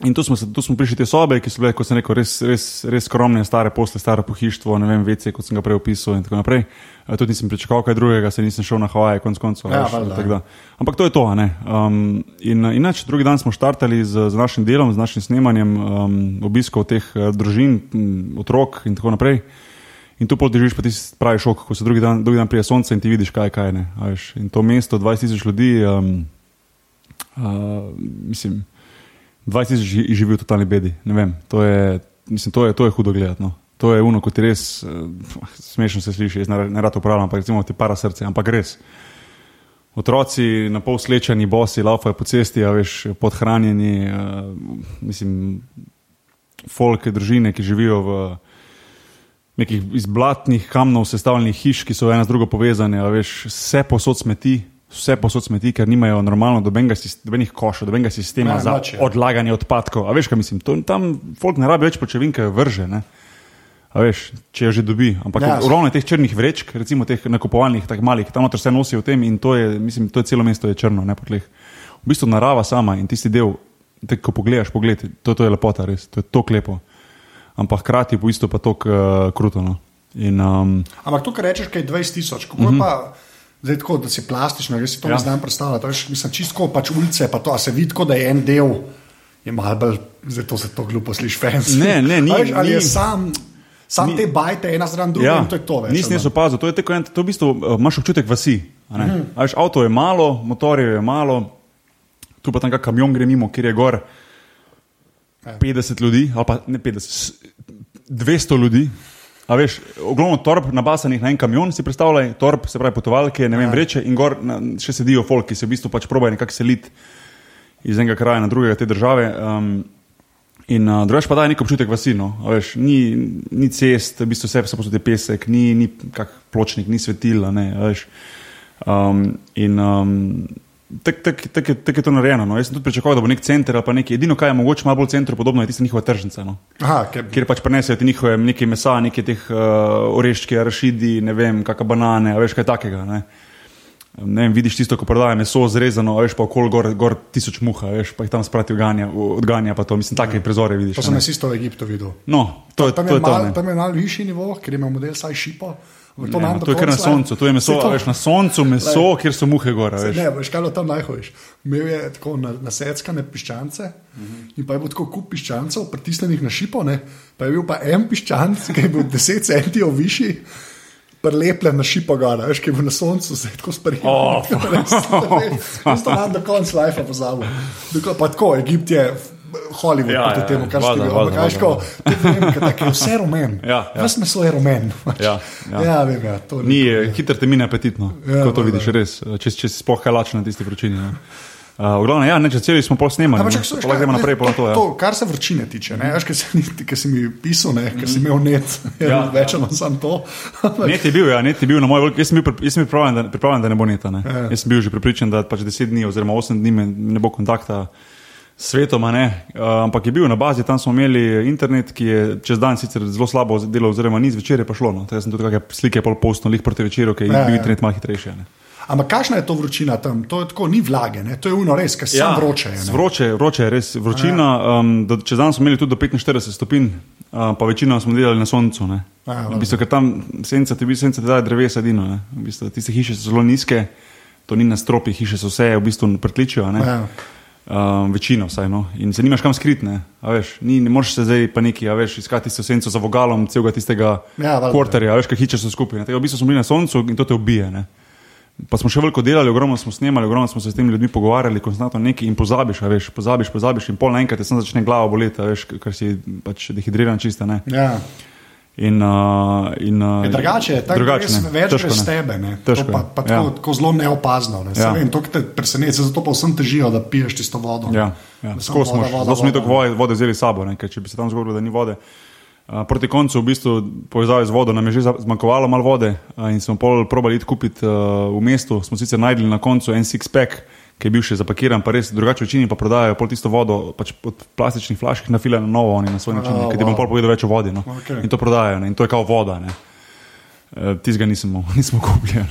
in tu smo, se- tu smo prišli te sobe, ki so bile, kot sem rekel, res, res, res skromne, stare posle, staro pohištvo, ne vem, vece, kot sem ga prej opisal in tako naprej. Eh, Tudi nisem pričakoval kaj drugega, se nisem šel na Havaje, konc koncev. Ja, veš, da. Ampak to je to. Um, in inače, drugi dan smo štartali z, z našim delom, z našim snemanjem um, obiskov teh uh, družin, otrok in tako naprej. In tu pol držiš pa ti pravi šok, ko se drugi dan, drugi dan prije sonce in ti vidiš, kaj kaj. Ne, in to mesto, 20 tisoč ljudi, um, uh, mislim, 20 tisoč ži- živi v totalni bedi. Ne vem, to je, mislim, to je, to je hudo gledati. No. To je uno, kot je res, uh, smešno se sliši, jaz ne, rad upravljam, ampak recimo ti para srce, ampak res. Otroci na pol slečeni, bosi, laufajo po cesti, a veš, podhranjeni, uh, mislim, folke, družine, ki živijo v nekih iz blatnih kamnov sestavljenih hiš, ki so ena z drugo povezane, a veš, vse posod smeti. Vse posod smeti, ker nimajo normalno dobenega dobenih košov, dobenega sistema Ja, za je. odlaganje odpadkov. A veš, kaj mislim? To, tam folk ne rabi več počevinke vrže. Ne? A veš, če jo že dobi. Ampak Ja. je teh črnih vrečk, recimo teh nakupovalnih, tako malih, tam noter vse nosijo v tem in to je, mislim, to je celo mesto je črno, ne po tleh. V bistvu narava sama in tisti del, te, ko pogledaš, pogled, to, to je lepota, res, to je to lepo. Ampak hkrati v bistvu pa to uh, kruto. No. In, um, Ampak to, kar rečeš, kaj je 20 tisoč, kako mm -hmm. pa. Zdaj, tako, da si plastično, jaz si to ja. Ja. ne znam predstavljati. Veš, mislim, čisto pač ulice, pa to, a se vidi, da je en del, je malo bolj, zdaj to se to glupo sliši, fans. Ne, ne, ni- veš, ali je ni- sam, sam ni- te bajte, ena zraven druge, ja, in to je to. Več, Nisem jaz opazil, to je tako, to v bistvu uh, imaš občutek vasi. a ne. Mhm. A Veš, avto je malo, motorjev je malo, tu pa tam kak kamion gre mimo, kjer je gor Ja. 50 ljudi, ali pa ne 50, s- 200 ljudi. A veš, ogromno torb nabasanih na en kamion, si predstavljaj, torb, se pravi potovalke, ne vem, vreče in gor na, še sedijo folk, ki se v bistvu pač probajo nekako seliti iz enega kraja na drugega te države. Um, In uh, drugač pa da nek občutek vasi, no, a veš, ni, ni cest, v bistvu vse se posodi pesek, ni, ni kak pločnik, ni svetila, ne, veš. Um, in um, tako tak, tak, tak je to narejeno. No. Jaz sem tudi pričakoval, da bo nek center ali pa nekaj. Edino, kar je mogoče malo bolj centru podobno, je tista njihova tržnica. No. Aha, ker, Kjer pač prenesejo ti njihove neke mesa, neke teh uh, oreščke, rašidi, ne vem, kakšne banane, veš kaj takega. Ne. Ne vem, vidiš tisto, ko prodaja meso zrezano, veš pa okoli gor, gor tisoč muha, veš pa jih tam sprati odganja, odganja pa to, mislim, take prizore vidiš. to sem jaz isto v Egiptu videl. No, to je, tam to je, je to. mal, ne. tam je malo višji nivo, ker ima model saj šipo. Ampak Ne, to je kar na soncu, to je meso, to- veš, na soncu meso, Glej. kjer so muhe gor. a Veš. Ne, veš, kaj je tam najhujše. Imel je tako na, naseckane piščance uh Mhm. -huh. in pa je bil tako kup piščancev, pritisnjenih na šipo, ne? pa je bil pa en piščanc, ki je bil 10 centimetrov višji. Prelepljen na šipo, gora, veš, ki bil na soncu, zdaj tako sprejel. Oh. Jaz to imam do konca life pozabil. Pa tako, Egipt je Hollywood, Ja, ja, proti ja, temu, kar ste rekli. valjda. Tako je vse rumen. Ja, ja. Ves meso je rumen. Ja, ja. ja vem, ja, to Ni eh, hiter te mine apetitno, Ja, ja, ko to vidiš res, eh, če, če si sploh kaj lačen na tisti vročini. ne. Uh, v glavnem, ja, ne, če celi smo pol snemali, Ampak, Pa kaj, gremo naprej ne, po to. Ja. to, kar se vročine tiče, ne, veš, ker si, mi pisal, ne, ker si imel net, ja, Ja. več ali manj samo to. Ampak, Net je bil, ja, net je bil na moj veliki. Jaz sem bil, jaz sem bil pripravljen, da, pripravljen, da ne bo neta. Ne. Ja. Jaz sem bil že pripričan, da pač 10 dni oziroma 8 dni me ne bo kontakta s svetom, a ne. Uh, ampak je bil na bazi, tam smo imeli internet, ki je čez dan sicer zelo slabo delal, oziroma ni zvečer je pa šlo. No. Da sem tudi kakšne slike pol postno, lih proti večeru, ker je Ja, bil ja. internet malo hitrejši. a Ne. ampak kakšna je to vročina tam? To je tako, ni vlage, ne, to je uno res, ker ja, sam vroče je. Vroče, vroče je res. Vročina, um, do, čez dan smo imeli tudi do 45 stopinj, uh, pa večino smo delali na soncu. Ne. Ja, v bistvu, ker tam senca ti, senca ti daje drevesa edino. ne. V bistvu, tiste hiše so zelo nizke, to ni na stropih, hiše so vse v bistvu pretličijo. Ja. Um, večino vsaj. No. In se nimaš kam skriti. Ne, A veš, ni, ne moreš se zdaj pa neki, a veš, iskati tisto senco za vogalom celega tistega Ja, kvartarja, a veš, kaj hiče so skupaj. Tega V bistvu smo bili na soncu in to te ubije. Ne. Pa smo še veliko delali, ogromno smo snemali, ogromno smo se s temi ljudmi pogovarjali, konstantno nekaj in pozabiš, a veš, pozabiš, pozabiš in pol naenkrat te samo začne glava boleti, a veš, ker si pač dehidriran čista. Ne. Ja. In, uh, in, uh, Je drugače, tako drugače, res ne. več Težko, brez tebe. Ne. Težko, to pa, pa tako, ja. tako zelo neopazno. Ne. Ja. Ja. Vem, to te preseneča, zato pa vsem težijo, da piješ tisto vodo. Ja, ja. Tako smo, voda, voda, smo mi tako vode, vode vzeli s sabo, ne, ker če bi se tam zgodilo, da ni vode. Uh, proti koncu, v bistvu, povezave z vodo, nam je že zmanjkovalo malo vode uh, in smo pol probali iti kupiti uh, v mestu. Smo sicer najdli na koncu en six-pack, ki je bil še zapakiran, pa res drugače večini pa prodajajo pol tisto vodo pač od plastičnih flašk nafile na novo, oni na svoj način, Oh, oh, ker ti bom wow. pol povedal več o vodi. No. Okej. In to prodajajo ne. in to je kao voda. Ne. Uh, Tizga nismo, nismo kupili.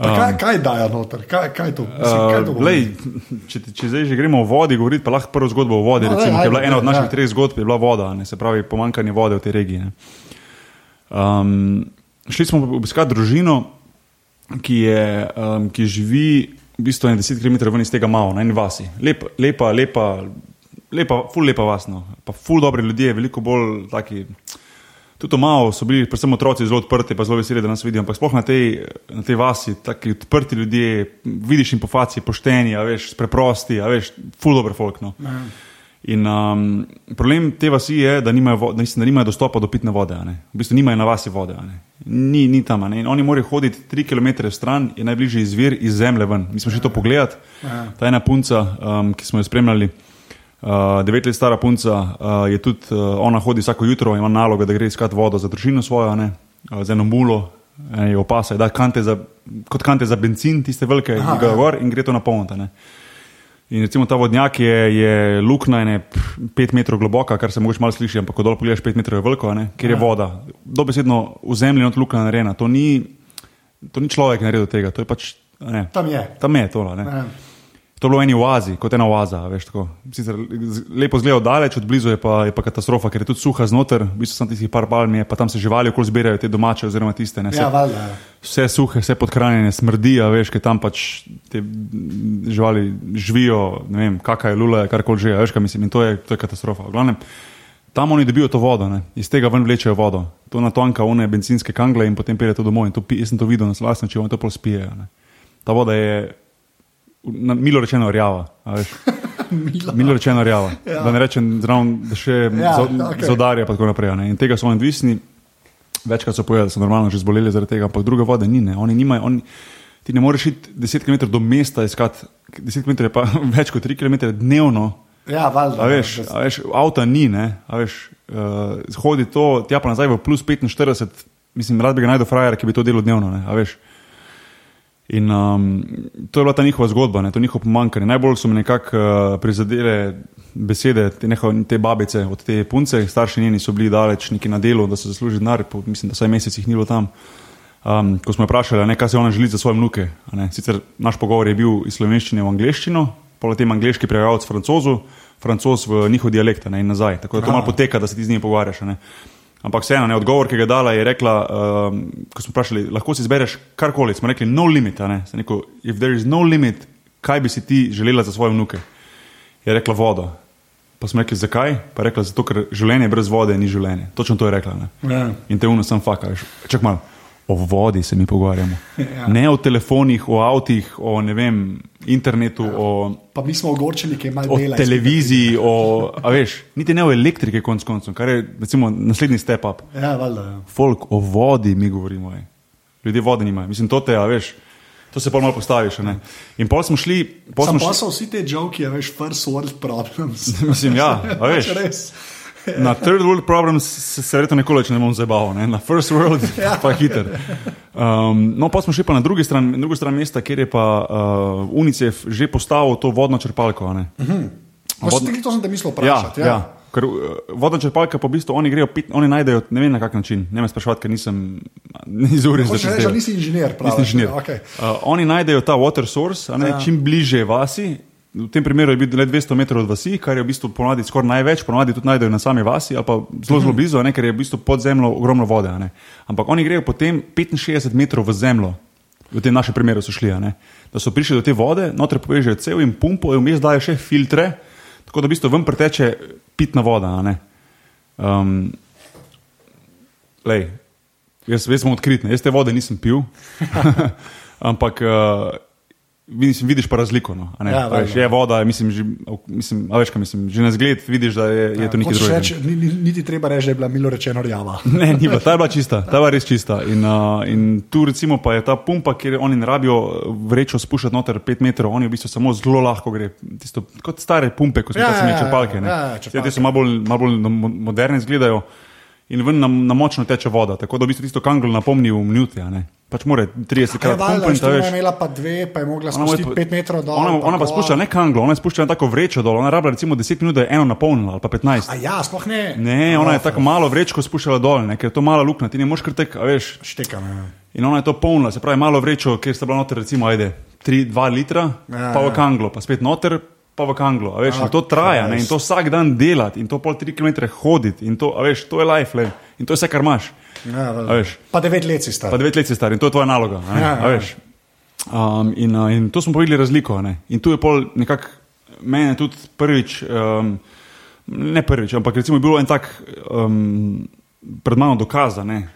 Pa Kaj, kaj dajo noter? Kaj, kaj to? Mislim, kaj to Uh, pomeni? lej, če, če zdaj že gremo o vodi, govoriti, pa lahko prvo zgodbo o vodi. No, recimo, lej, ki je bila ajde, ena od ja. naših treh zgodb, je bila voda, ne, se pravi pomankanje vode v tej regiji. Ne. Um, šli smo obiskati družino, ki, je, um, ki živi v bistvu 10 km ven iz tega Mao, na eni vasi. Lep, lepa, lepa, lepa, ful lepa vasno, pa ful dobri ljudje, veliko bolj taki. Tudi malo so bili, predvsem otroci, zelo odprti, pa zelo veseli, da nas vidijo. Ampak sploh na tej, na tej vasi, taki odprti ljudje, vidiš jim po faci, pošteni, a veš, preprosti, a veš, full dobro folk. No. In um, problem te vasi je, da nimajo, vo- da, mislim, da nimajo dostopa do pitne vode. V bistvu nimajo na vasi vode. Ni, ni tam. oni morajo hoditi 3 km stran, je najbližji izvir iz zemlje ven. Mi smo šli to pogledat. Ta ena punca, um, ki smo jo spremljali, uh, devet let stara punca, uh, je tudi uh, ona hodi vsako jutro, ima nalogo, da gre iskat vodo za družino svojo, ne, uh, z eno mulo. Je opasa, da kante za, kot kante za benzin, tiste velike, Aha, ki ga ja. gor in gre to napolniti. Ne. In recimo ta vodnjak je, je luknja, pf, pet metrov globoka, kar se mogoče malo sliši, ampak ko dol pogledaš, pet metrov je veliko, ne, ker je voda. Dobesedno v zemlji not luknja narejena. To ni, to ni človek naredil tega, to je pač. Ne, Tam je. tam je to. Ne. Ja. To je bilo v eni oazi, kot ena oaza. Veš, tako. Sicer lepo zgleda od daleč, od blizu je pa, je pa katastrofa, ker je tudi suha znotraj, v bistvu samo tistih par palm pa tam se živali okoli zbirajo, te domače oziroma tiste. Ne, Ja, vse, valjda. ja. vse suhe, vse podhranjene, smrdi, a veš, ker tam pač te živali živijo, ne vem, kakaj je lula, karkoli že, veš, kaj mislim, in to je, to je katastrofa. V glavnem, tam oni dobijo to vodo, ne? iz tega ven vlečejo vodo, to natonka one benzinske kangle in potem pelje to domov. In to, pi- jaz sem to videl na lastne oči, oni to pol spijejo. Ne? Ta voda je, na, milo rečeno, rjava. Milo. Milo rečeno rjava. Ja. Da ne rečem, zraven, da še Ja, ja, okej. zodarja in tako naprej. Ne? In tega so odvisni. Večkrat so povedali, da so normalno že zboleli zaradi tega, ampak druge vode ni. Ne? Oni nimajo, oni, ti ne moreš iti 10 km do mesta iskati, 10 km je pa več kot 3 km dnevno. Ja, valjda. A veš, ja, a veš, avta ni, ne, a veš, uh, hodi to, tja pa nazaj v plus 45, mislim, rad bi ga najdel frajer, ki bi to delal dnevno, ne, a veš. In um, to je bila ta njihova zgodba, ne, to njihovo pomankanje. Najbolj so me nekako uh, prizadele besede te, neho, te babice od te punce, starši njeni so bili daleč neki na delu, da so zaslužili denar, mislim, da vsaj mesec jih ni bilo tam. Um, ko smo jo vprašali, ne, kaj se ona želi za svoje vnuke. Sicer naš pogovor je bil iz slovenščine v angleščino, potem angliški prevajalec francozu, francos v njihov dialekt ne, in nazaj. Tako da to malo poteka, da se ti z njimi pogovarjaš. ne. Ampak vseeno, ne, odgovor, ki ga je dala, je rekla, um, ko smo vprašali, lahko si izbereš karkoli. Smo rekli, no limit. Ne. Sem Rekel, If there is no limit, kaj bi si ti želela za svoje vnuke? Je rekla vodo. Pa smo rekli, zakaj? Pa je rekla, zato ker življenje brez vode ni življenje. Točno to je rekla. Ne. Ja. In te uno sem faka. veš. Čak malo. O vodi se mi pogovarjamo. Ja. Ne o telefonih, o avtih, o vem, internetu, o, Pa mi smo ogorčeni, ki imajo o dela. televiziji, o, a veš, niti ne o elektrike, konc koncev, kar je recimo naslednji step up. Ja, valjda. Ja. Folk o vodi mi govorimo. Ej. Ljudje vode nimajo. Mislim, to te, a veš, to se pa malo postaviš. ne. In pol smo šli, pol Sam smo pa šli, so vsi te joki, a veš, first world problems. mislim, ja, veš. Res. Na third world problems se, se verjetno nikoli ne bom zabaval, ne? na first world pa hiter. Um, no, pa smo šli pa na drugi stran, drugo stran mesta, kjer je pa uh, UNICEF že postavil to vodno črpalko. a ne. Vod... To sem te mislil Ja, vprašati. ja. ja. Ker uh, vodna črpalka pa v bistvu oni grejo, pit, oni najdejo, ne vem na kak način, ne me sprašovati, ker nisem iz ure Hočeš reči, da nisi inženir, pravi. Nisem inženir. Okay. Uh, oni najdejo ta water source, ne, Ja. ja. čim bliže vasi. V tem primeru je bil le 200 metrov od vasi, kar je v bistvu ponavadi skoraj največ, ponavadi tudi najdejo na sami vasi, ali pa zelo, Mhm. zelo blizu, a ne, ker je v bistvu pod zemljo ogromno vode. ne. Ampak oni grejo potem 65 metrov v zemljo, v tem našem primeru so šli, ne. da so prišli do te vode, noter povežejo cel in pumpo, in vmes dajo še filtre, tako da v bistvu ven preteče pitna voda. Um, lej, jaz, jaz sem odkrit, ne. jaz te vode nisem pil, ampak uh, vidiš, vidiš pa razliko. No. Ja, veš, je voda, mislim, že, mislim, veš, kaj mislim, že na zgled vidiš, da je, je to nekaj drugega. ni, ni, niti treba reči, da je bila milo rečeno rjava. Ne, ni bila, ta je bila čista, ta je bila res čista. In, uh, in tu recimo pa je ta pumpa, kjer oni ne rabijo vrečo spuščati noter 5 metrov, oni v bistvu samo zelo lahko gre, tisto, kot stare pumpe, ko smo Ja, ja, ja, ja, črpalke. ja, ja, črpalke. Te so malo bolj, malo bolj mo- moderne izgledajo. In ven na, na močno teče voda. Tako da v bistvu tisto kanglo napomni v minuti. Pač more 30 Ja, krat valjda, pumpa in veš, ta ona je imela pa dve, pa je mogla spustiti pa- 5 metrov dol. Ona, ona pa to. spušča ne kanglo, ona je spuščala tako vrečo dol, ona je rabila recimo 10 minut, da je eno napolnila ali pa 15. A ja, sploh ne. Ne, ona je Oh, tako malo vrečko spuščala dol, ne, ker je to mala luknja, ti ne moreš kar tek, veš. Štekam. Ja. In ona je to polnila, se pravi, malo vrečo, kjer sta bila noter, recimo, ajde, 3-2 litra, Ja, pa v ja. kanglo, pa spet noter, pa v kanglo. A veš, Ah, in to traja, ne, in to vsak dan delati, in to pol 3 km hoditi, in to, a veš, to je life, le, in to je vse, kar imaš. Ja, A pa devet let si star. Pa devet let si star in to je tvoja naloga. a Ne, Ja, a ja. Um, in, uh, in to smo povedali razliko. a Ne? In tu je pol nekako meni tudi prvič, um, ne prvič, ampak recimo je bilo en tak um, pred mano dokaz, da ne.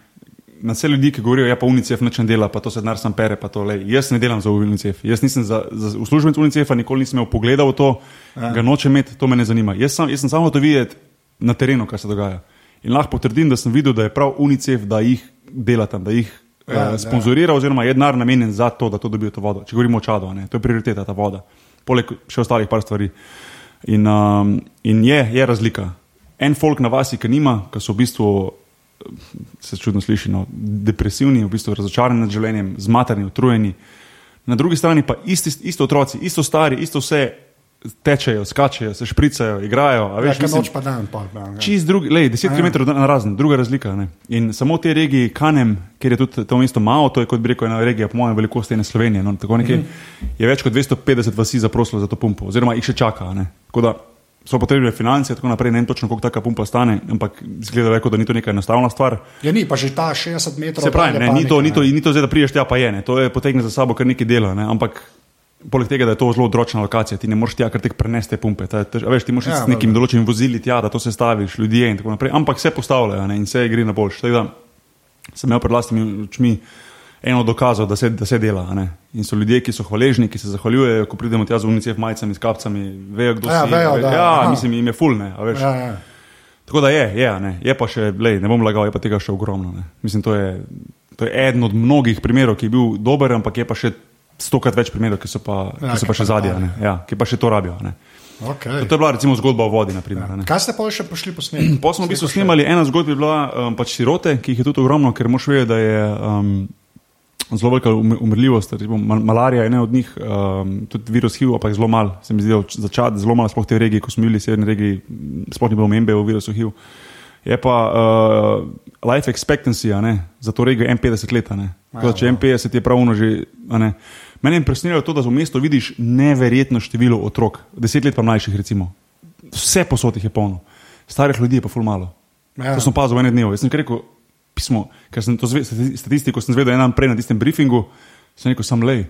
Na vse ljudi, ki govorijo, ja, pa UNICEF neč ne dela, pa to se denar sam pere, pa to le. Jaz ne delam za UNICEF, jaz nisem za, za uslužbenec UNICEF-a, nikoli nisem imel pogleda v to, ja. ga nočem imeti, to me ne zanima. Jaz, sam, jaz sem samo to videti na terenu, kaj se dogaja. In lahko potrdim, da sem videl, da je prav UNICEF, da jih dela tam, da jih Ja, ja, ja. uh, sponzorira, oziroma je denar namenjen za to, da to dobijo to vodo. Če govorimo o čadu, ne, to je prioriteta ta voda, poleg še ostalih par stvari. In, um, in je, je razlika. En folk na vasi, ki nima, ki so v bistvu, se čudno sliši, no, depresivni, v bistvu razočarani nad življenjem, zmatrani, utrujeni. Na drugi strani pa isti, isto otroci, isto stari, isto vse tečejo, skačejo, se špricajo, igrajo. a Ja, Veš, kaj mislim, noč pa dan. Pa, ja. Čist drugi, lej, 10 Ja. km na razen, druga razlika. Ne? In samo v tej regiji Kanem, kjer je tudi to mesto Mao, to je kot bi rekel ena regija, po mojem, velikosti ene Slovenije, no, tako nekje, je več kot 250 vasi zaprosilo za to pumpo, oziroma jih še čaka. ne. Tako da so potrebne finance, in tako naprej, ne vem točno, koliko taka pumpa stane, ampak zgleda, rekel, da ni to neka enostavna stvar. Ja, ni pa že ta 60 metrov. Se pravi, ne, ni, to, nekaj, ni, to, ni to zdaj, da priješ tja, pa je, ne. to je potegne za sabo kar nekaj dela, ne. ampak poleg tega, da je to zelo odročna lokacija, ti ne moreš tja kar tek prenesti te pumpe. Ta, je tež, a veš, ti moraš Ja, s nekim določenim vozili tja, da to se staviš, ljudje in tako naprej, ampak vse postavljajo ne, in vse gre na boljš. Tako da sem imel pred vlastnimi očmi eno dokazov, da se, da se dela. Ne. In so ljudje, ki so hvaležni, ki se zahvaljujejo, ko pridemo tja z UNICEF majicami, s kapcami, vejo, kdo Ja, si. vejo, ve- da- ja, aha. mislim, jim je fulne. Ja, ja. Tako da je, je, ne. je pa še, lej, ne bom lagal, je pa tega še ogromno. Ne. Mislim, to je, to je eden od mnogih primerov, ki je bil dober, ampak je pa še stokrat več primerov, ki so pa, Ja, ki so pa še zadnje, ja, ki pa še to rabijo. Ne. Okay. To je bila recimo zgodba o vodi. Naprimer, a ne. Kaj ste pa še prišli posneti? Pa smo v bistvu snemali, ena zgodba je bila um, pač sirote, ki jih je tudi ogromno, ker moš vedeti, da je um, zelo velika um- umrljivost. Recimo, mal malarija je ena od njih, um, tudi virus HIV, ampak zelo mal, se mi zdi, za čad, zelo malo, sploh v tej regiji, ko smo bili v severni regiji, sploh ni bilo omembe o virusu HIV. Je pa uh, life expectancy ne, za to regijo 51 let. a ne. Tako Če 51 je pravno že. Mene je impresioniralo to, da v mestu vidiš neverjetno število otrok, deset let pa mlajših, recimo. Vse posod jih je polno, starih ljudi je pa ful malo. Ja. To sem opazil v enem dnevu. Jaz sem rekel, pismo, ker sem to zve, stati- statistiko sem zvedel en dan prej na tistem briefingu, sem rekel, sam lej,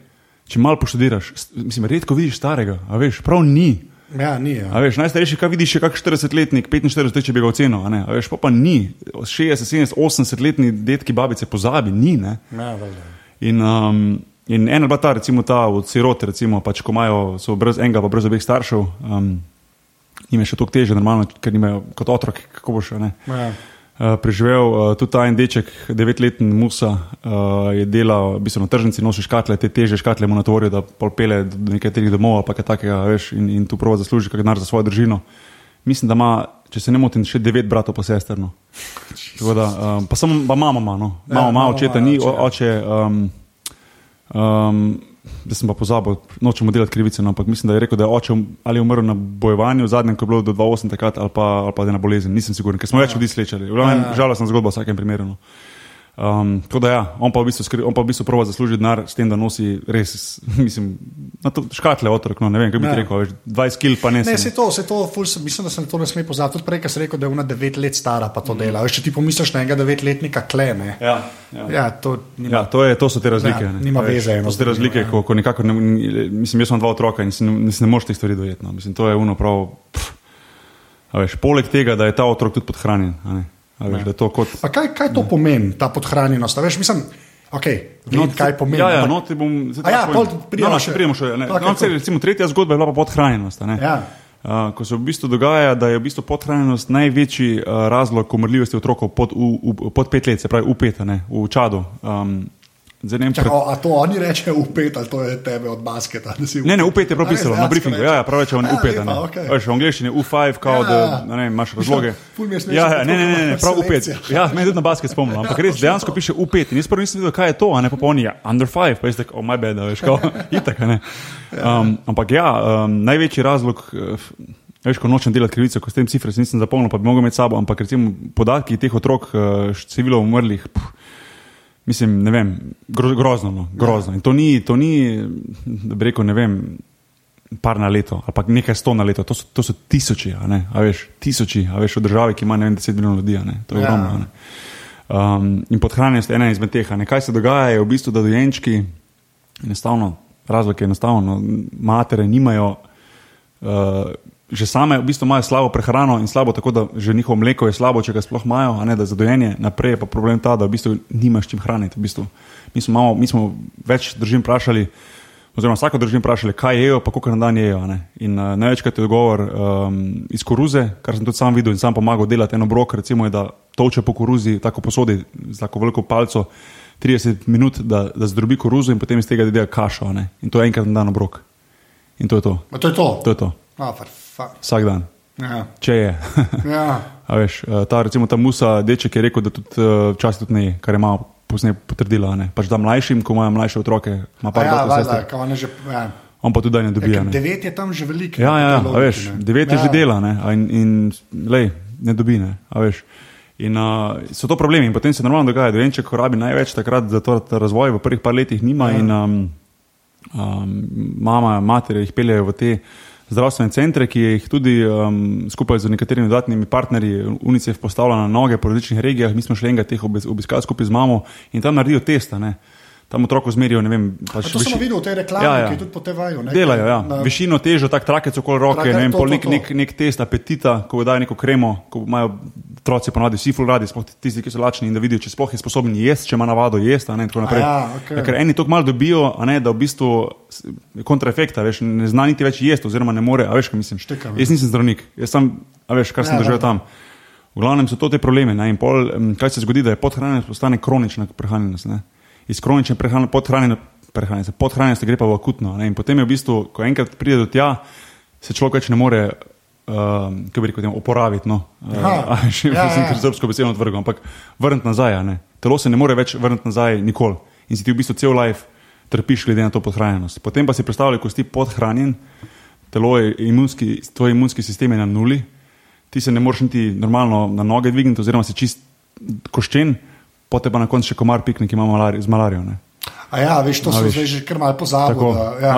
če malo poštudiraš, mislim, redko vidiš starega, a veš, prav ni. Ja, ni. Ja. A veš, najstarejši, kaj vidiš, je kak 40-letnik, 45, če bi ga ocenil, a ne, a veš, pa pa ni. 60, 70, 80-letni detki, babice pozabi, ni, ne. Ja, valjda. In, um, in ena bila ta, recimo ta od sirote, recimo, pač, ko imajo, so brez enega, pa brez obeh staršev, um, jim je še toliko teže, normalno, ker nimajo kot otrok, kako boš, ne. Ja. Uh, preživel uh, tudi ta en deček, devetletni Musa, uh, je delal, v bistvu na tržnici, nosi škatle, te teže škatle mu natvorijo, da pol pele do nekaterih domov ali pa kaj takega, veš, in, in tu prova zasluži kak denar za svojo družino. Mislim, da ima, če se ne motim, še devet bratov pa sester. No. Tako Da, um, pa samo pa mama ima, no. Ja, mama ima, mama očeta ima, ni, ja. oče. Um, um, da sem pa pozabil, nočemo delati krivice, no, ampak mislim, da je rekel, da je oče ali umrl na bojevanju, zadnjem, ko je bilo do 2008 takrat, ali pa, ali pa da je na bolezen, nisem siguren, ker smo več ljudi srečali. Ja, ja. Žalostna zgodba v vsakem primeru. No. Um, tako da ja, on pa v bistvu, skri, on pa v bistvu prova zaslužiti denar s tem, da nosi res, mislim, na to škatle otrok, no, ne vem, kaj bi Ja. ti rekel, veš, 20 kil pa ne. Ne, se to, se to ful, mislim, da se to ne sme pozabiti. Tudi prej, ko si rekel, da je ona devet let stara, pa to dela. Veš, če ti pomisliš na enega devetletnika, kleme. Ja, ja. Ja, to nima. Ja, to, je, to so te razlike. Ja, ne. nima veš, veze To so te razlike, ja. ko, ko nekako, ne, mislim, jaz imam dva otroka in si ne, si ne moreš teh stvari dojeti. No. Mislim, to je uno prav. Pff, veš, poleg tega, da je ta otrok tudi podhranjen. Ne. Veš, kot, Pa kaj, kaj to pomeni, ta podhranjenost? Veš, mislim, okay, no, kaj pomeni. Ja, ja, no, ti bom. zdaj ja, povem. pridemo no, no, še. prijemo še. Ne, Okej, no, cool. recimo, tretja zgodba je bila pa podhranjenost. ne. Ja. Uh, ko se v bistvu dogaja, da je v bistvu podhranjenost največji uh, razlog umrljivosti otrokov pod, v, v, pod pet let, se pravi v pet, ne, v čadu. Um, ne vem, pred- o, a to oni rečejo upet, ali to je tebe od basketa? da Ne, ne, upet? je prav A res, pisalo na briefingu. reče? Ja, ja, prav reče, on je Ja, upet. ne. Veš, v angleščini je U5, kao, Ja, da ja. ne vem, imaš razloge. Je Ja, ja, ne, ne, ne, ne, prav upet. Ja, me je tudi na basket spomnil, ampak res dejansko piše upet. In jaz prvo nisem videl, kaj je to, a ne pa oni, ja, under five, pa jaz tako, oh, my bad, a veš, kao, itak, ne. Um, ampak ja, um, največji razlog, eh, veš, ko nočem delati krivico, ko s tem cifre si nisem zapomnil, pa bi mogel imeti sabo, ampak recimo podatki teh otrok, eh, število umrlih, pff, Mislim, ne vem, gro, grozno. No, grozno. In to ni, to ni, da bi rekel, ne vem, par na leto ali pa nekaj sto na leto, to so, to so tisoči, a ne, a veš, tisoči, a veš, v državi, ki ima ne vem, deset milijonov ljudi, ne, to je Ja. ogromno. Um, in podhranjenost je ena izmed teh. ne. Kaj se dogaja, je v bistvu, da dojenčki, enostavno, razlog je enostavno, matere nimajo. Uh, Že same v bistvu imajo slabo prehrano in slabo, tako da že njihovo mleko je slabo, če ga sploh imajo, a ne da za dojenje. Naprej je pa problem ta, da v bistvu nimaš čim hraniti. V bistvu. mi, smo malo, mi smo več držim vprašali, oziroma vsako držim vprašali, kaj jejo, pa koliko na dan jejo. ne. In uh, največkrat je odgovor um, iz koruze, kar sem tudi sam videl in sam pomagal delati eno brok, recimo je, da toče po koruzi, tako posodi z tako veliko palco. 30 minut, da, da zdrobi koruzo, in potem iz tega dela kašo. ne. In to je enkrat na dan obrok. In to je to. A to je to. To je to. A, fuck. Vsak dan, Ja. če je. Ja. A veš, eh, ta, recimo, ta Musa, deček je rekel, da tudi eh, včasih tudi ne, kar je malo posneje potrdila. ne. Pač da mlajšim, ko imajo mlajše otroke, ima pa ja, je že, ja. on pa tudi da ne dobi. Ja, ne. devet je tam že veliko. Ja, ja, ja logiki, veš, devet je Ja. že dela ne, in, in lej, ne dobi. Ne, in uh, so to problemi. In potem se normalno dogaja, da dojenček rabi največ takrat za to, da razvoj v prvih par letih nima. Ja. In, um, um, mama, matere jih peljejo v te zdravstvene centre, ki jih tudi um, skupaj z nekaterimi dodatnimi partnerji UNICEF postavlja na noge po različnih regijah. Mi smo šli enega teh obis- obiskali skupaj z mamo in tam naredijo testa. Ne. Tam otroku zmerijo, ne vem, pač to sem viši- videl v tej reklami, Ja, ja. ki tudi po TV-ju. ne, Delajo, ja. na- Višino, težo, tak trakec okoli roke, Trake, ne vem, to, pol to, nek, to. nek, nek test apetita, ko dajo neko kremo, ko imajo otroci ponavadi vsi ful radi, sploh tisti, ki so lačni in da vidijo, če sploh je sposoben jesti, če ima navado jesti, a ne ja, okej. Ja, ker eni tako malo dobijo, ne, da v bistvu kontraefekta, veš, ne zna niti več jesti, oziroma ne more, a veš, kaj mislim. Štekam, ja. Jaz nisem zdravnik, jaz sem, a veš, kar sem Ja, doživel valjda. tam. V glavnem so to te probleme. Ne? In pol, kaj se zgodi, da je podhranjenost postane kronična prehranjenost. Ne? Iz kronične prehranjenosti podhranjeno- prehranjenosti podhranjenosti gre pa v akutno. Ne? In potem je v bistvu, ko enkrat pride do tja, se človek več ne more. Um, kako bi rekel, temu, oporaviti. No. Aha. Uh, še Ja, ja, ja. ja. srpsko besedo odvrgel, ampak vrniti nazaj. ne. Telo se ne more več vrniti nazaj nikoli. In si ti v bistvu cel life trpiš glede na to podhranjenost. Potem pa si predstavljaj, ko si podhranjen, telo je imunski, tvoj imunski sistem je na nuli, ti se ne moreš niti normalno na noge dvigniti, oziroma si čist koščen, potem pa na koncu še komar piknik ima malari, z malarijo. Ne. A ja, veš, to A sem veš. zdaj že kar malo pozabil. Tako, da, ja,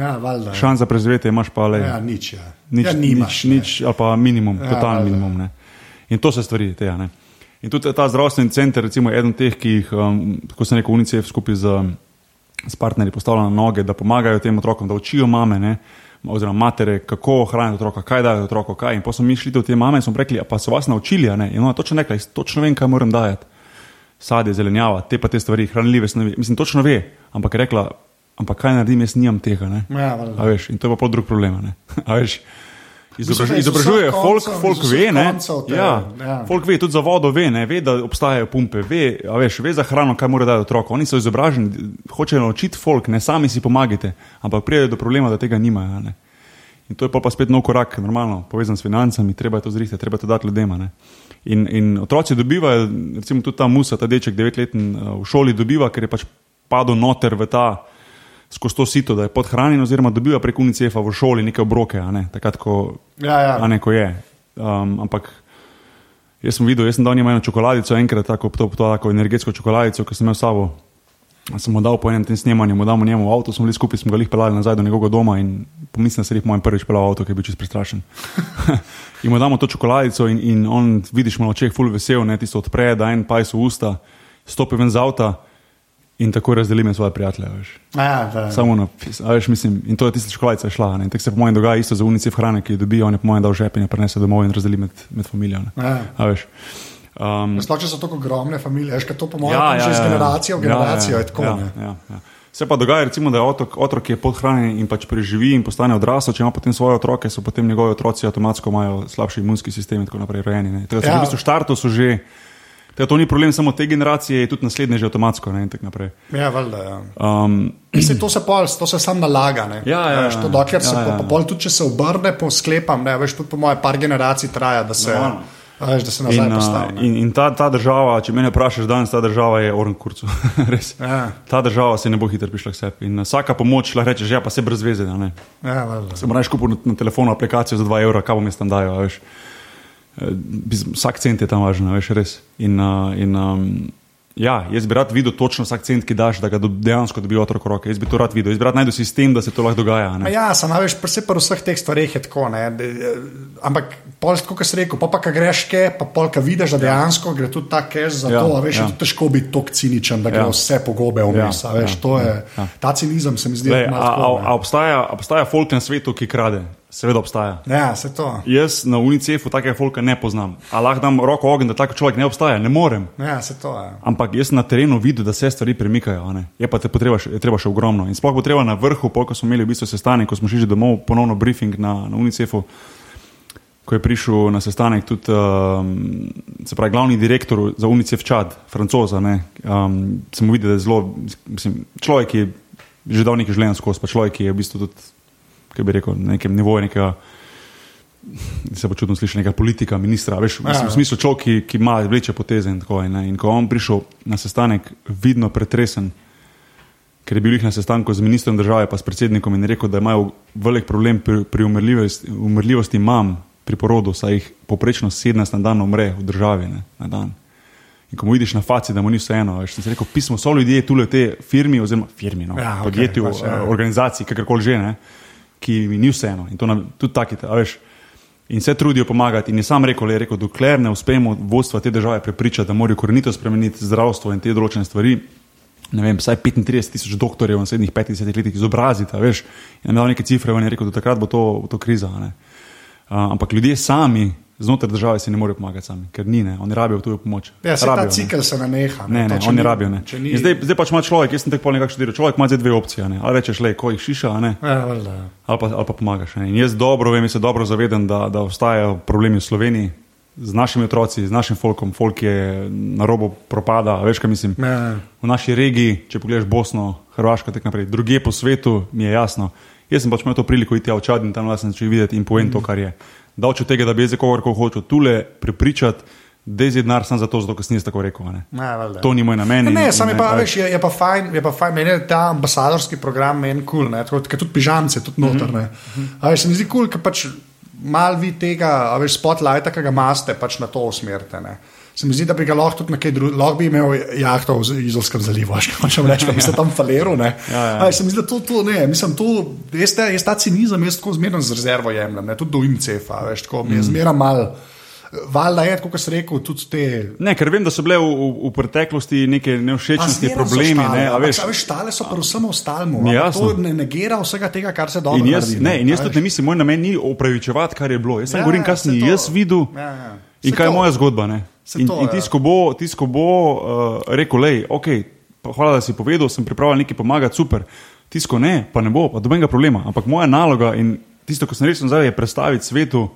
ja, valjda. Šans za prezivetje imaš pa le. Ja, nič. Ja. Nič, ja, nimaš, nič, nič ali pa minimum, Ja, ja, valjda. minimum. Ne. In to so stvari tega. Ne. In tudi ta zdravstveni center, recimo, je eden teh, ki jih, um, kot sem rekel, UNICEF skupaj z, s partnerji postavlja na noge, da pomagajo tem otrokom, da učijo mame, ne, oziroma matere, kako hraniti otroka, kaj dajo otroku, kaj. In pa smo mi šli do te mame in smo rekli, "A pa so vas naučili, ne. In ona točno rekla, "Jaz točno vem, kaj moram dajati. Sadje, zelenjava, te pa te stvari, hranljive snovi. Mislim, točno ve, ampak je rekla, ampak kaj naredim, jaz nimam tega. Ne. Ja, veš, in to je pa drug problem. Izobraž, izobražuje, folk, folk ve, ne? te- Ja, ja. folk ve, tudi za vodo ve, ne? ve, da obstajajo pumpe, ve, veš, ve za hrano, kaj mora dati otroku. Oni so izobraženi, hočejo naučiti folk, ne sami si pomagajte, ampak pridejo do problema, da tega nimajo. Ne? In to je pol pa spet nov korak, normalno, povezan s financami, treba je to zrihtati, treba je to dati ljudem. ne. In, in otroci dobivajo, recimo tudi ta musa, ta deček, devetleten eh, v šoli dobiva, ker je pač padel noter v ta skozi to sito, da je podhranjen, oziroma dobiva prek UNICEF-a v šoli neke obroke, a ne, takrat, ko, Ja, ja. a ne, ko je. Um, ampak jaz sem videl, jaz sem dal njemu eno čokoladico, enkrat tako, to, to, tako energetsko čokoladico, ki sem s sabo. Sem mu dal po enem tem snemanju, mu dal njemu avto, smo bili skupaj, smo ga lih pelali nazaj do njegovega doma in pomislil sem, da se jih mojem prvič pelal avto, ker je bil čest prestrašen. in mu damo to čokoladico in, in on, vidiš, mu na očeh ful vesel, ne, tisto odpre, da en pajs v usta, stopi ven z avta in tako razdeli med svoje prijatelje. Veš. Ja, da, Samo na, a veš, mislim, in to je tista čokoladica je šla. ne. In tako se po mojem dogaja isto za UNICEF hrane, ki jo dobijo, on je po mojem dal žep in jo prenese domov in razdeli med, med familijo. Ja. A. Um, Sploh če so tako ogromne družine, veš, to po mojem ja, ja, že iz generacije v generacijo je tako. Ja, ne. ja, ja. Se pa dogaja, recimo, da je otrok, otrok ki je podhranjen in pač preživi in postane odrasel, če ima potem svoje otroke, so potem njegovi otroci avtomatsko imajo slabši imunski sistem in tako naprej rojeni. Tako da Ja. v bistvu štartu so že Tako, to ni problem samo te generacije, tudi naslednje že avtomatsko. Ne. Ja, valjda, ja. um, Mislim, to se, pol, to se sam nalaga. ne. Ja, ja, Veš, to, ja. dokler se Ja, ja. po pol, tudi če se obrne, po sklepam, ne, veš, tudi po moje par generacij traja, da se, Normalno. veš, da se nazaj in, postavi. ne. in, in ta, ta država, če me vprašaš danes, ta država je oren kurcu. Res. Ja, Ta država se ne bo hitro prišla k sebi. In vsaka pomoč lahko rečeš, ja, pa se brez veze. ja. Se moraš kupiti na, na telefonu aplikacijo za 2 evra, kaj bom jaz tam dajal. Vsak cent je tam važen, a veš, res. In, uh, in, um, ja, jaz bi rad videl točno vsak cent, ki daš, da ga do, dejansko dobi otrok roke. Jaz bi to rad videl, jaz bi rad najdel sistem, da se to lahko dogaja. a. Ja, samo veš, vse pri vseh teh stvareh je tako. Ne, eh, ampak, pol, kot si rekel, pa, pa ka greš ke, pa pol, ka vidiš, da dejansko gre tudi ta cash za Ja, to, a veš, ja. je težko biti tako ciničen, da gre Ja. vse pogobe vmes. Ja, a ja, je, ja, ja. ta cinizem se mi zdi, Lej, a, malo a, ne. a obstaja, a obstaja folk na svetu, ki krade? Seveda obstaja. Ja, se to. Jaz na UNICEF-u takega folka ne poznam. A lahko dam roko v ogenj, da tak človek ne obstaja? Ne morem. Ja, se to je. Ampak jaz na terenu videl, da se stvari premikajo. ne. Je pa te potreba, še- treba še ogromno. In sploh bo treba na vrhu, pol, ko smo imeli v bistvu sestanek, ko smo šli že domov, ponovno briefing na, na UNICEF-u, ko je prišel na sestanek tudi um, pravi, glavni direktor za UNICEF Čad, francoza. ne, Um, sem videl, da je zelo, mislim, človek, je že dal nekaj življenja skozi, pa človek, je v bistvu tudi, kaj bi rekel, na nekem nivoju nekega. Se bo čudno sliši, neka politika, ministra, veš, Ja, ja, v ja. smislu človek, ki, ki ima vleče poteze in tako. In, in ko je on prišel na sestanek, vidno pretresen, ker je bil jih na sestanku z ministrom države, pa s predsednikom in je rekel, da imajo velik problem pri, pri umrljivosti, umrljivosti mam pri porodu, saj jih poprečno 17 na dan umre v državi. Ne, na dan. In ko mu vidiš na faci, da mu ni vseeno, veš, sem si rekel, pismo so ljudje tu v tej firmi, oziroma firmi, no, Ja, okej, podjetju, pač, ja. okay, organizaciji, kakorkoli že, ne, ki mi ni vseeno. In to nam, tudi taki, a veš. In se trudijo pomagati. In je sam rekel, le, je rekel dokler ne uspemo vodstva te države prepričati, da morajo korenito spremeniti zdravstvo in te določene stvari. Ne vem, vsaj 35 tisoč doktorjev v naslednjih 50 letih izobraziti, veš. In dal neke cifre, in je rekel, da takrat bo to, bo to kriza. Uh, ampak ljudje sami, znotraj države, si ne morejo pomagati sami, ker ni, ne. oni rabijo tujo pomoč. Ja, se ta Rabijo, ne. cikl se ne neha. Ne, ne, če oni ni- rabijo. Ne. če ni- In Zdaj, zdaj pač ima človek, jaz sem tako nekako študiral, človek ima zdaj dve opcije. Ne. Ali rečeš, le, ko jih šiša, ne. Ja, valjda, ja. ali pa, ali pa pomagaš. Ne? In jaz dobro vem, jaz se dobro zavedam, da, da obstajajo problemi v Sloveniji z našimi otroci, z našim folkom. Folk je na robu propada, veš, kaj mislim. Ja, ja. V naši regiji, če pogledaš Bosno, Hrvaško, tako naprej, druge po svetu, mi je jasno. Jaz sem pač imel to priliko iti v Čad in tam vas začel videti in povem mm. to, kar je. Davč od tega, da bi jaz kogarkoli hočel tule prepričati, je denar samo zato, zato ker sem tako rekel. a Ne? Valjda. To ni moj namen. Ne, ne, in sam je ne- pa, a veš, je, je pa fajn, je pa fajn, meni je ta ambasadorski program meni kul, cool, ker tudi pižamce, tudi Mhm. noter. Mm -hmm. Se mi zdi kul, cool, ker pač mal vi tega, a veš, spotlighta, ki ga imate, pač na to usmerite. Ne. Se mi zdi, da bi ga lahko tudi na kaj drugega, lahko bi imel jahto v Izolskem zalivu, až hočem reči, da bi se tam faliral. Ne. Ja, ja. A veš, Se mi zdi, da to, to ne, mislim, to, jaz, ta, jaz ta cinizem, jaz tako zmerno z rezervo jemljem, ne, tudi do IMCF-a, veš, tako mi je zmeraj mal, valjda je, kot si rekel, tudi te. Ne, ker vem, da so bile v, v, v preteklosti neke so problemi. štale, Ne, a veš, a veš, štale so pa vsem ampak jasno. To ne negira vsega tega, kar se dobro In jaz, naredi, ne, in jaz tudi ne mislim, moj namen ni opravičevati, kar je bilo. Jaz sem Ja, ja, govorim, saj sem jaz videl Ja, ja. in kaj je moja zgodba. ne. In, to, in ja. tisto bo, tisto bo uh, rekel, lej, ok, hvala, da si povedal, sem pripravljen nekaj pomagati, super. Tisko ne, pa ne bo, pa dobenega problema. Ampak moja naloga in tisto, kar sem res zdaj, je predstaviti svetu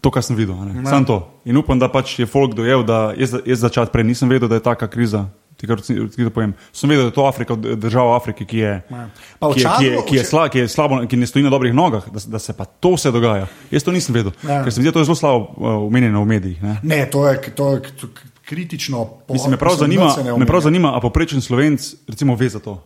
to, kar sem videl. a ne. Samo to. In upam, da pač je folk dojel, da jaz, jaz začat prej nisem vedel, da je taka kriza. Ti, kar ti to povem. Sem vedel, da je to Afrika, država v Afriki, ki je, Pa v ki je, ki je, ki je, sla, ki je slabo, ki ne stoji na dobrih nogah, da, da se pa to vse dogaja. Jaz to nisem vedel, Ja. ker se mi zdi, da to je zelo slabo uh, omenjeno v medijih. Ne. Ne, to je, to je k- kritično. Po, Mislim, me prav mislim, zanima, me prav zanima a poprečen slovenc recimo ve za to.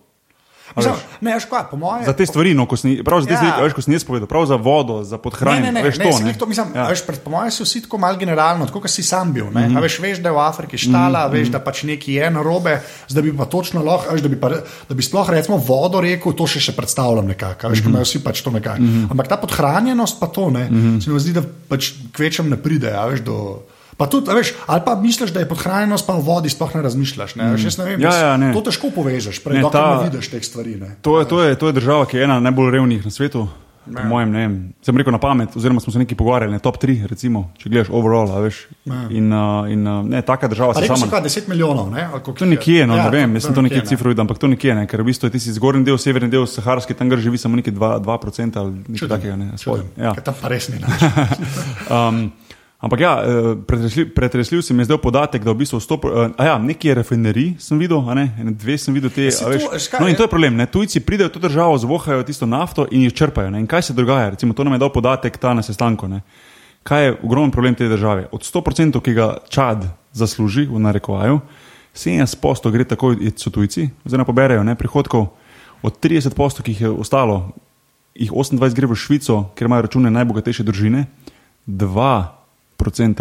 Mislim, Ne, veš kaj, po mojem. Za te stvari, no, ko sem, prav za te Ja. stvari, veš, ko sem jaz povedal, prav za vodo, za Ne, podhranjanje, ne, ne, veš ne, to. Ne? to mislim, Ja. veš, pred, po mojem si vsi tako mal generalno, tako kot si sam bil. Mhm. Mm -hmm. veš, veš, da je v Afriki štala, mm -hmm. veš, da pač nekaj je narobe, zdaj bi pa točno lahko, veš, da, bi pa, da bi sploh recimo vodo rekel, to še, še predstavljam nekako, veš, mm -hmm. imajo vsi pač to nekako. Mm -hmm. Ampak ta podhranjenost pa to ne, mm -hmm. se mi zdi, da pač kvečem ne pride, veš, do. Pa tudi, veš, ali pa misliš, da je podhranjenost, pa o vodi sploh ne razmišljaš. Ne? Veš, jaz ne vem, Ja, jaz- ja, ne. to težko povežeš, prej, Ne, ta- ne vidiš teh stvari. Ne? To je, to, je, to je država, ki je ena najbolj revnih na svetu. Po mojem, ne vem, sem rekel na pamet, oziroma smo se nekaj pogovarjali, ne, top 3, recimo, če gledaš overall, veš. In, uh, in uh, ne, taka država se sama. pa 10 milijonov, ne? To nekje, no, Ja, ne vem, jaz sem to nekje ne. cifro videl, ampak to nekje, ne, ker v bistvu je tisti zgornji del, severni del, saharski, tam gre živi samo neki 2%, 2 ali nekaj takega. Ne, spod, ja. Tam pa res ni um, Ampak ja, eh, pretresljiv, pretresljiv se mi je zdel podatek, da v bistvu stop, a ja, neki rafineriji sem videl, ne, dve sem videl te. Ja, to- veš kaj, no in to je- je problem, ne, tujci pridejo v to državo, zvohajo tisto nafto in jo črpajo. Ne, in kaj se dogaja? Recimo, to nam je dal podatek ta na sestanku. Ne. Kaj je ogromen problem te države? Od 100%, ki ga Čad zasluži, v narekovaju, 70% gre tako, so tujci, oziroma poberejo ne, prihodkov, od 30%, ki jih je ostalo, jih 28 gre v Švico, ker imajo račune najbogatejše družine, 2%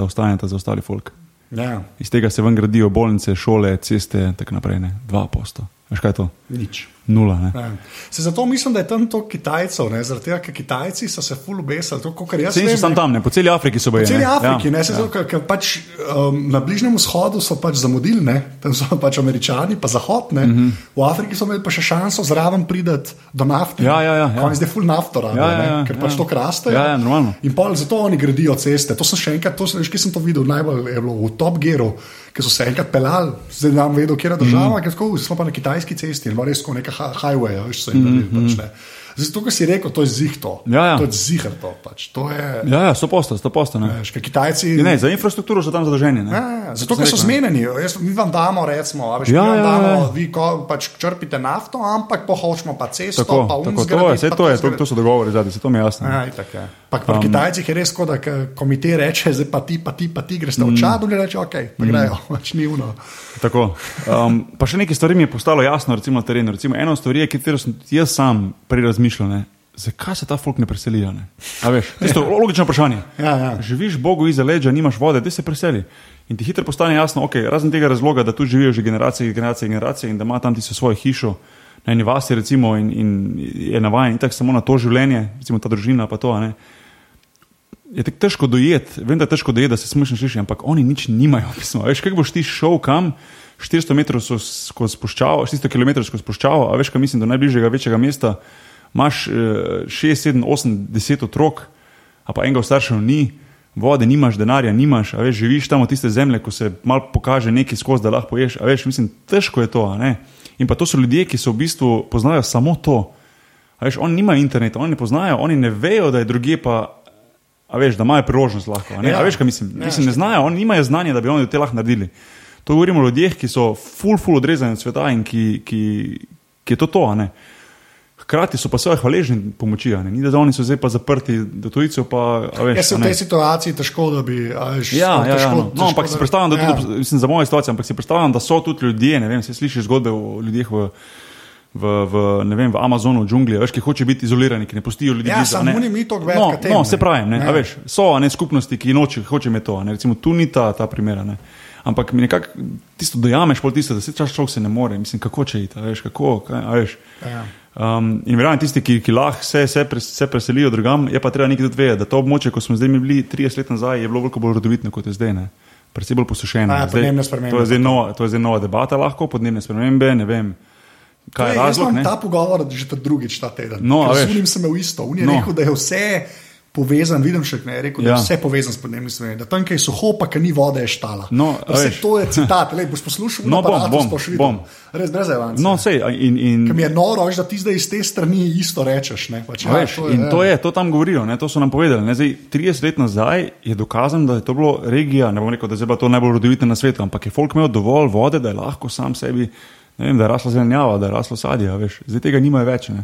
ostaneta za ostali folk. Ja, Iz tega se ven gradijo bolnice, šole, ceste in tako naprej. Ne? 2%. Veš kaj je to? nič. Nula. Ne? Ja. Se zato mislim, da je tam toliko Kitajcev, ne? zaradi tega, ker Kitajci so se full obesili, to, kar jaz vem. tam, ne. tam, ne? po celi Afriki so bili. Po celi ne. Afriki, ja. ne, se zato, ker, ker pač, um, na Bližnjem vzhodu so pač zamudili, ne, tam so pač američani, pa zahod. Ne, mm. -hmm. V Afriki so imeli pa še šanso zraven priti do nafte. Ja, ja, ja, ja. Oni zdaj full nafto rabijo, Ja, ja, ja, ne, ker pač ja. to kraste. Ja, ja, normalno. In pol zato oni gradijo ceste. To sem še enkrat, to sem, veš, kje sem to videl, najbolj je bilo v Top Gearu, ki so se enkrat pelali, zdaj nam vedo, kje je država, mm. ker tako, smo pa na kitajski cesti in ima res tako neka hi- highway, a veš, so jim naredili. Pač, ne. Zdaj, to, kar si rekel, to je zihto. Ja, ja. To je zihar to. Pač. To je, Ja, ja, so posto, sto posto. Ne. veš, ker Kitajci. Ne, za infrastrukturo so tam zadolženi. ne. Ja, ja, zato, sem ker so zmenjeni. Jaz, mi vam damo, recimo, veš, Ja, vam ja, damo, ja. vi ko, pač črpite nafto, ampak pohočemo pa cesto, Tako, pa tako, unzgraditi, to je, vse to je, to, to so dogovori zadnji, se to mi je jasno. Ja, itak, ja. Pa pri um, Kitajcih je res tako, da ko komitej reče, zdaj pa ti, pa ti, pa ti greš v čadu, in reče, ok, pa grejo, pač ni uno. Tako. Um, pa še nekaj stvari mi je postalo jasno, recimo na terenu. Recimo, eno stvar je, katero sem jaz sam prej razmišljal. Ne? Zakaj se ta folk ne preselijo? Ne? Veš, Tisto logično vprašanje. Ja, ja. Živiš Bogu iza leđa, nimaš vode, da se preseli. In ti hitro postane jasno, okay, razen tega razloga, da tu živijo že generacije, generacije, generacije in da ima tam tisto svojo hišo na eni vasi, recimo, in, in je navaden in tako samo na to življenje, recimo ta družina pa to. ne. Je tako težko dojeti, vem, da je težko dojeti, da se smešno sliši, ampak oni nič nimajo. Pismo. Veš, kaj boš ti šel kam, 400 metrov skozi spuščavo, 400 km skozi spuščavo, a veš, kaj mislim, do najbližjega večjega mesta imaš eh, 6, 7, 8, 10 otrok, a pa enega staršev ni, vode nimaš, denarja nimaš, a veš, živiš tam od tiste zemlje, ko se mal pokaže nekaj skozi, da lahko ješ, a veš, mislim, težko je to. In pa to so ljudje, ki so v bistvu poznajo samo to. A veš, oni nimajo interneta, oni ne poznajo, oni ne vejo, da je druge pa. A veš, da imajo priložnost lahko. Ne? Ja. a veš, kaj mislim? Ja, mislim, ne znajo, oni nimajo znanja, da bi oni to lahko naredili. To govorimo o ljudeh, ki so full, full odrezani od sveta in ki, ki, ki je to to. ne. Hkrati so pa seveda hvaležni pomoči, ne. ni da oni so zdaj pa zaprti do tujcev, pa veš. Jaz se a v ne. tej situaciji težko, da bi. Veš, Ja, ja, ja, težko, no. no, ampak si predstavljam, da ja. tudi, mislim, za mojo situacijo, ampak si predstavljam, da so tudi ljudje, ne vem, se slišiš zgodbe o ljudeh v, v, v, ne vem, v Amazonu, v džungli, veš, ki hoče biti izolirani, ki ne pustijo ljudi. Ja, samo ne. oni mi toliko več No, tem, no, ne. se pravi, ne, Ja. a veš, so ne skupnosti, ki noče, hoče imeti to, ne, recimo tu ni ta, ta primera, ne. Ampak mi nekako tisto dojameš, pol tisto, da se čas človek se ne more, mislim, kako če iti, a veš, kako, kaj, a veš. Ja. Um, in verjamem, tisti, ki, ki lahko se, se, pres, se preselijo drugam, je pa treba nekaj tudi vedeti, da to območje, ko smo zdaj bili 30 let nazaj, je bilo veliko bolj rodovitno kot je zdaj. Ne? Predvsem bolj posušeno. Ja, Zdaj-. To je, nova, to je zdaj nova debata, lahko podnebne spremembe. Ne vem, kaj je jaz razlog. ta pogovor že ta drugič ta teden. No, a Ker veš. z unim sem imel isto. On je No. no. rekel, da je vse povezan, vidim še ne, je rekel, da Ja. je vse povezano s podnebnim spremembami. Da tam, kjer je suho, pa kjer ni vode, je štala. No, vse veš. to je citat, Lej, boš poslušal, No, bom, aparatu, bom, videl. bom. Res brez evanca. No, sej, in, in, Ker mi je noro, veš, da ti zdaj iz te strani isto rečeš. Ne, pač, A Veš, to in to je, to tam govorijo, ne, to so nam povedali. Ne, zdaj, 30 let nazaj je dokazano, da je to bilo regija, ne bom rekel, da je bila to najbolj rodovitna na svetu, ampak je folk imel dovolj vode, da je lahko sam sebi, ne vem, da je rasla zelenjava, da je raslo sadje, veš. Zdaj tega nimajo več. Ne.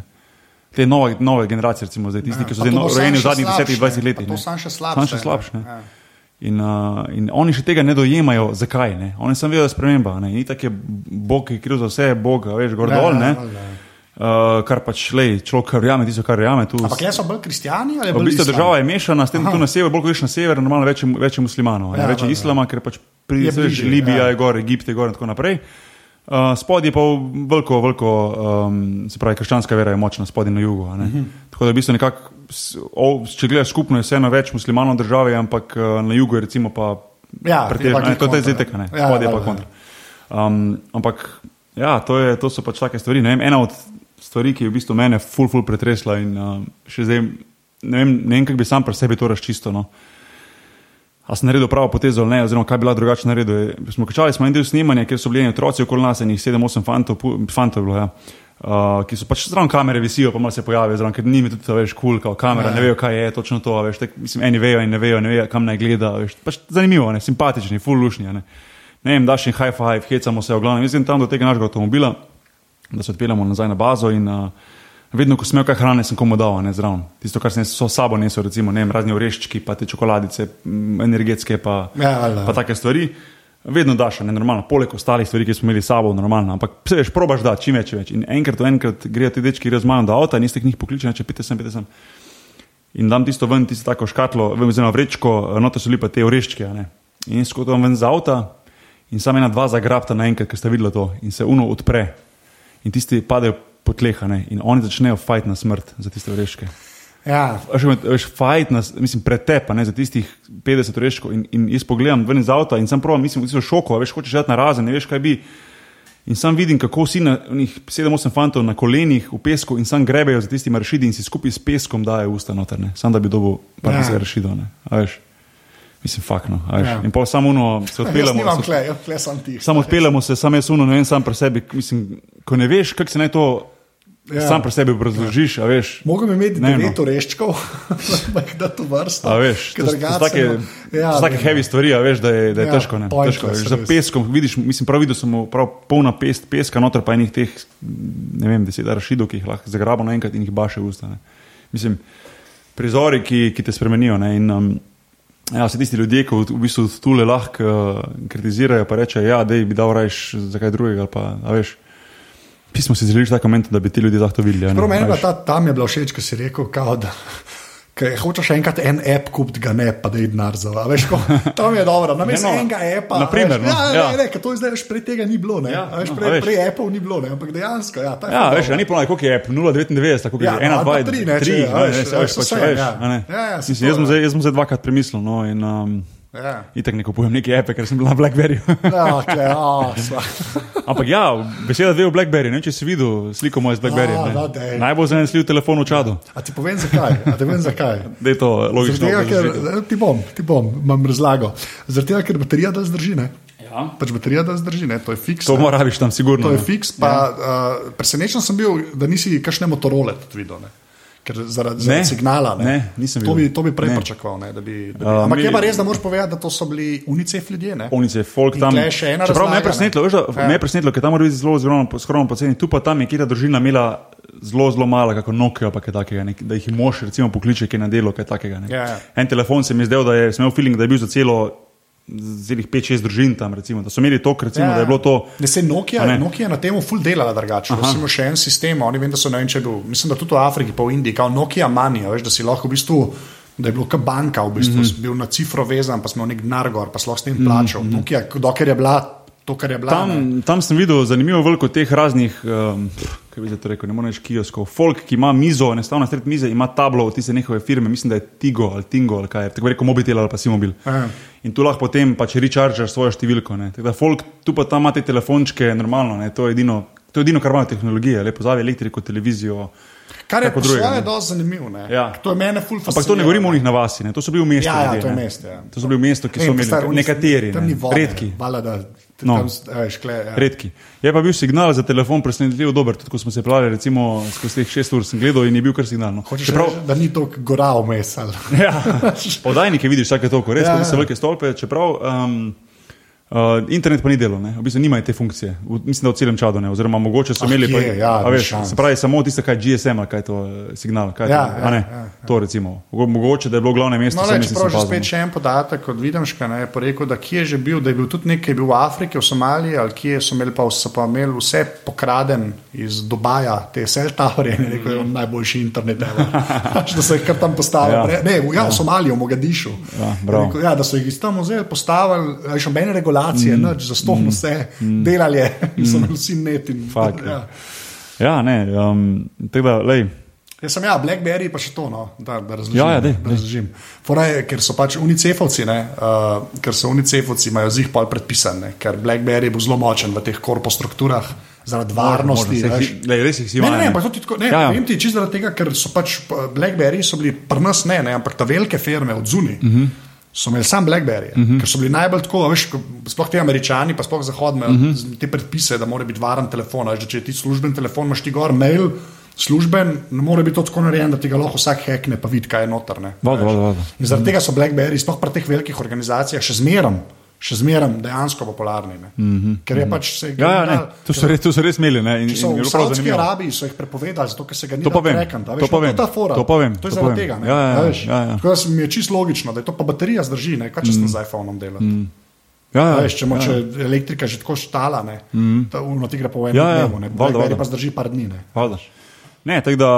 Te nove, nove generacije, recimo, zdaj, tisti, Ja, ki so zdaj no, rojeni v zadnjih slabše, 10-20 ne. letih. To ne. samo še slabše, Samo še ne. slabše. Ne. Ja. In, uh, in oni še tega ne dojemajo, zakaj. Ne? Oni samo vedo, da je sprememba. Ne? Ni tako, je Bog je kriv za vse, Bog, veš, gor Ja, dol. ne. ja, ja. Uh, kar pač, lej, človek verjame, tisto, kar verjame. Ampak jaz so bolj kristijani ali V bolj bistvu islam? država je mešana, s tem, da tu na severu, bolj kot na sever, normalno več, več muslimanov, ja, več ja. islama, ker pač pri Je veš, bližje, Libija ja. je gor, Egipt je gor in tako naprej. Uh, spodaj je pa veliko, veliko um, se pravi, krščanska vera je močna, spodaj na jugu. ne. Mhm. Tako da v bistvu nekako, če gledaš skupno, je vseeno več muslimanov v državi, ampak uh, na jugu je recimo pa Ja, pretežno, ne, to je zdaj tek, ne, Ja, spodaj je pa valjda, kontra. Um, ampak ja, to, je, to so pač take stvari. Vem, ena od stvari, ki je v bistvu mene ful, ful pretresla in uh, še zdaj ne vem, ne vem kako bi sam pri sebi to razčisto. No. A sem naredil pravo potezo ali ne, oziroma kaj bi bila drugače naredil. Je- Smo končali smo en del snemanja, kjer so bili eni otroci okoli nas, enih 7-8 fantov, fantov bilo, ja. Uh, ki so pač zraven kamere visijo, pa malo se pojavijo, zraven, ker njimi tudi, veš, kul, cool, kamera, ne vejo, kaj je točno to, veš, tek, mislim, eni vejo in ne vejo, ne vejo, kam naj gleda, veš, pač zanimivo, ne, simpatični, full lušnji, ne. Ne vem, daš jim high five, hecamo se, v glavnem, mislim, tam do tega našega avtomobila, da se odpeljamo nazaj na bazo in uh, vedno, ko sem imel kaj hrane, sem komu dal, ne, zraven. Tisto, kar sem so sabo nesel, recimo, ne vem, razni oreščki, pa te čokoladice, energetske, pa, Ja, valjda. pa take stvari. Vedno daš, ne normalno, poleg ostalih stvari, ki smo imeli s sabo, normalno, ampak se veš, probaš da čim več, več. In enkrat, enkrat grejo ti dečki, grejo z mano do avta, niste jih njih pokličili, če pite sem, pite sem. In dam tisto ven, tisto tako škatlo, vem, oziroma vrečko, noto so lepa te oreščke. In skotam ven z avta in sam ena dva zagrabta naenkrat, ker sta videla to in se uno odpre. In tisti padejo po tleh, a ne. In oni začnejo fajt na smrt za tiste oreščke. Ja, Veš, fajt nas, mislim, pretepa ne, za tistih 50 reškov. In, in jaz pogledam ven iz avta in sam prav, mislim, v šoku, a veš, hočeš jeti na razen, ne veš, kaj bi. In sam vidim, kako vsi na njih 7-8 fantov na kolenih v pesku in sam grebejo za tistimi rešidi in si skupaj s peskom dajo usta noter, ne. sam da bi dobil par Ja. ja. rešidov. Mislim, fakno. Ja. Ja. In pa samo uno se jaz odpeljamo. nimam se- kle, kle sem ti. Samo odpeljamo se, sam jaz uno, ne vem, sam pri sebi, mislim, ko ne veš, kako se naj to Ja. ja. sam pri sebi obrazložiš, a veš. Bi imeti Ne, no. devet oreščkov, da da to vrsto. A veš, to, to, to, so take, se- ja, to so take heavy stvari, a veš, da je, da je Ja, ja, težko. Ne, težko veš, za peskom, vidiš, mislim, prav videl sem prav polna pest, peska noter, pa enih teh, ne vem, deset rašidov, ki jih lahko zagrabo naenkrat in jih baše v usta. Ne. Mislim, prizori, ki, ki te spremenijo. Ne, in, um, ja, vse tisti ljudje, ki v, bistvu tule lahko uh, kritizirajo, pa rečejo, ja, da bi dal rajš za kaj drugega. Pa, veš, pismo si želiš tako moment, da bi ti ljudje lahko videli. ne, Prav meni je ta, tam je bilo všeč, ko si rekel, kao, da Ker hočeš enkrat en app kupiti, ga ne, pa da je denar za. Veš, ko, tam je dobro, na mestu Ne, no, enega appa. na primer, veš, no, ja, ja. ne, ne, to je zdaj, veš, prej tega ni bilo, ne. Ja, A veš, no, prej, veš. prej appov ni bilo, ne, ampak dejansko, ja. ta je Ja, ful veš, ni ponaj, koliko je app, 0,99, tako Ja, je 1, ali pa 2, tri, 3, ne, če- 3, a veš, veš, a veš, veš, pač vse, veš, ja. a ne. Ja, ja, se Mislim, jaz to, sem ja. zdaj- jaz sem zdaj dvakrat premislil, no, in um, Ja. itak ne kupujem neke appe, ker sem bil na Blackberryju. Ja, kle, a, sva. Ampak ja, beseda dve v Blackberry, ne če si videl sliko moje z Blackberryjem. No, dej. Najbolj zanesljiv telefon v čadu. A ti povem zakaj? A ti povem zakaj? Da je to logično. Tega, ker, obrazložitev. ti bom, ti bom, imam razlago. Zaradi tega, ker baterija da zdrži, ne? Ja. Pač baterija da zdrži, ne? To je fiks. To ne. moraš tam sigurno. To je fiks, pa ja. uh, presenečen sem bil, da nisi kakšne motorole tudi videl. Ne? Ker zaradi, Ne, zaradi signala. Ne, ne, nisem to, bi, to bi prej Ne. pričakoval. Ne, da bi, da bi. Uh, Ampak mi- je pa res, da moraš povedati, da to so bili UNICEF ljudje. Ne? Unice, folk tam. Čeprav me je presenetilo, ne. veš, da, Ja. me je presenetilo, ker tam mora biti zelo, zelo skromno poceni. Tu pa tam je kjer družina imela zelo, zelo malo, kako Nokia, pa kaj takega, ne, da jih mož recimo pokliče, ki je na delo, kaj takega. Ne. Ja, ja. En telefon se mi je zdel, da je imel feeling, da je bil za celo zelih 5-6 družin tam, recimo, da so imeli to, recimo, ja. da je bilo to. Ne, se Nokia, ne? Nokia je na tem ful delala drugače. Recimo še en sistem, oni vem, da so ne vem, če je bil, mislim, da tudi v Afriki, pa v Indiji, kao Nokia Money, a veš, da si lahko v bistvu. Da je bilo kot banka, v bistvu, mm Mhm. -hmm. bil na cifro vezan, pa smo nek denar gor, pa smo s tem plačal. Mm -hmm. Nokia, dokler je bila to, kar je bila. ne. Tam, tam sem videl zanimivo veliko teh raznih, um, kaj bi to rekel, ne moreš kioskov. Folk, ki ima mizo, enostavno sred mize, ima tablo od tiste njihove firme, mislim, da je Tigo ali Tingo ali kaj, je, tako rekel mobitel ali pa si mobil. Ja. In tu lahko potem pač rechargeš svojo številko. ne. Tako da folk, tu pa tam imate telefončke, normalno, ne, to je edino. To je edino, kar ima tehnologija, lepo zavi elektriko, televizijo. Kar je po svoje ne. dosti zanimivo. ne. Ja. To je mene ful Ampak to ne govorimo o njih na vasi, ne. to so bili v mestu. Ja, ja, ljudje, to je ne. mesto, ja. To so bili v mestu, ki so star, imeli oni- nekateri, ne, redki. Vala, da, No. tam, veš, kle, ja. Redki. Je pa bil signal za telefon presenetljivo dober, tudi ko smo se plavili, recimo skozi teh šest ur sem gledal in je bil kar signal. No. Hočeš Čeprav, reči, da ni to gora vmes. ali? ja, podajnike vidiš vsake toliko, res Ja, ja, ja. so velike stolpe, čeprav um, uh, internet pa ni delal, ne. v bistvu nimajo te funkcije, v, mislim, da v celem čadu ne, oziroma mogoče so Ah, imeli, pa, kje, ja, veš, šans. se pravi samo tiste, kaj GSM, ali kaj je to eh, signal, kaj je Ja, to, ja, ne, ja, ja. to recimo, Mogo- mogoče da je bilo glavne mesto. No, ne, čeprav se že spet no. še en podatek od Videmška, ne, je pa rekel, da kje je že bil, da je bil tudi nekaj, bil v Afriki, v Somaliji, ali kje so imeli pa, so pa imeli vse pokraden iz Dubaja, te cell towerje, in je rekel, je on najboljši internet, da so jih kar tam postavili. Ja. Ja. Ne, v, ja, v Somaliji, v Mogadišu. Ja, Je rekel, ja, da so jih iz tam vzeli, postavili, še nobene regulacije, mm. nič, zastonj vse, mm. delali so imeli vsi net. In, Fak, ja. Ja, ne, um, tako da, lej, Jaz sem ja, Blackberry pa še to, no, da, da razložim. Ja, ja, dej, da razložim. Je, ker so pač unicefovci, ne, uh, ker so unicefovci, imajo zih pol predpisane, ker Blackberry bo zelo močen v teh korpostrukturah zaradi varnosti. možno, veš. lej, res jih si Ne, ne, ne, ne. tako, ne, Ja, ja. vem ti čisto zaradi tega, ker so pač p- Blackberry so bili pri nas ne, ne, ampak ta velike firme od zunaj. Uh -huh. So imeli sam Blackberry, uh -huh. ker so bili najbolj tako, veš, sploh ti američani, pa sploh zahodni, uh -huh. te predpise, da mora biti varen telefon. Veš, če ti služben telefon, imaš ti gor mail. Služben, ne more biti to tako narejen, da ti ga lahko vsak hekne, pa vidi, kaj je noter. ne. Voda, Veš. voda, voda. In zaradi tega so Blackberry, sploh pri teh velikih organizacijah, še zmeraj, še zmeraj dejansko popularni. Mm -hmm. Ker je pač se. Ja, ja, ne, to so res, to so res imeli. Ne, in, so in v bilo Saudski. Arabiji so jih prepovedali, zato ker se ga ni To trackati, a to pa no, vem, ta fora. to pa vem, To je to zaradi tega. ne, Ja, ja, a veš. ja, ja. Tako da mi je čisto logično, da je to pa baterija zdrži, ne, kaj če mm. z iPhoneom dela. Mm. Ja, ja, Veš, če, ja. če elektrika že tako štala, ne, mm. ta uno ti gre po enem Ja, ja, dnevu, ne, valjda, valjda. pa zdrži par dni. Ne. Ne, tako da,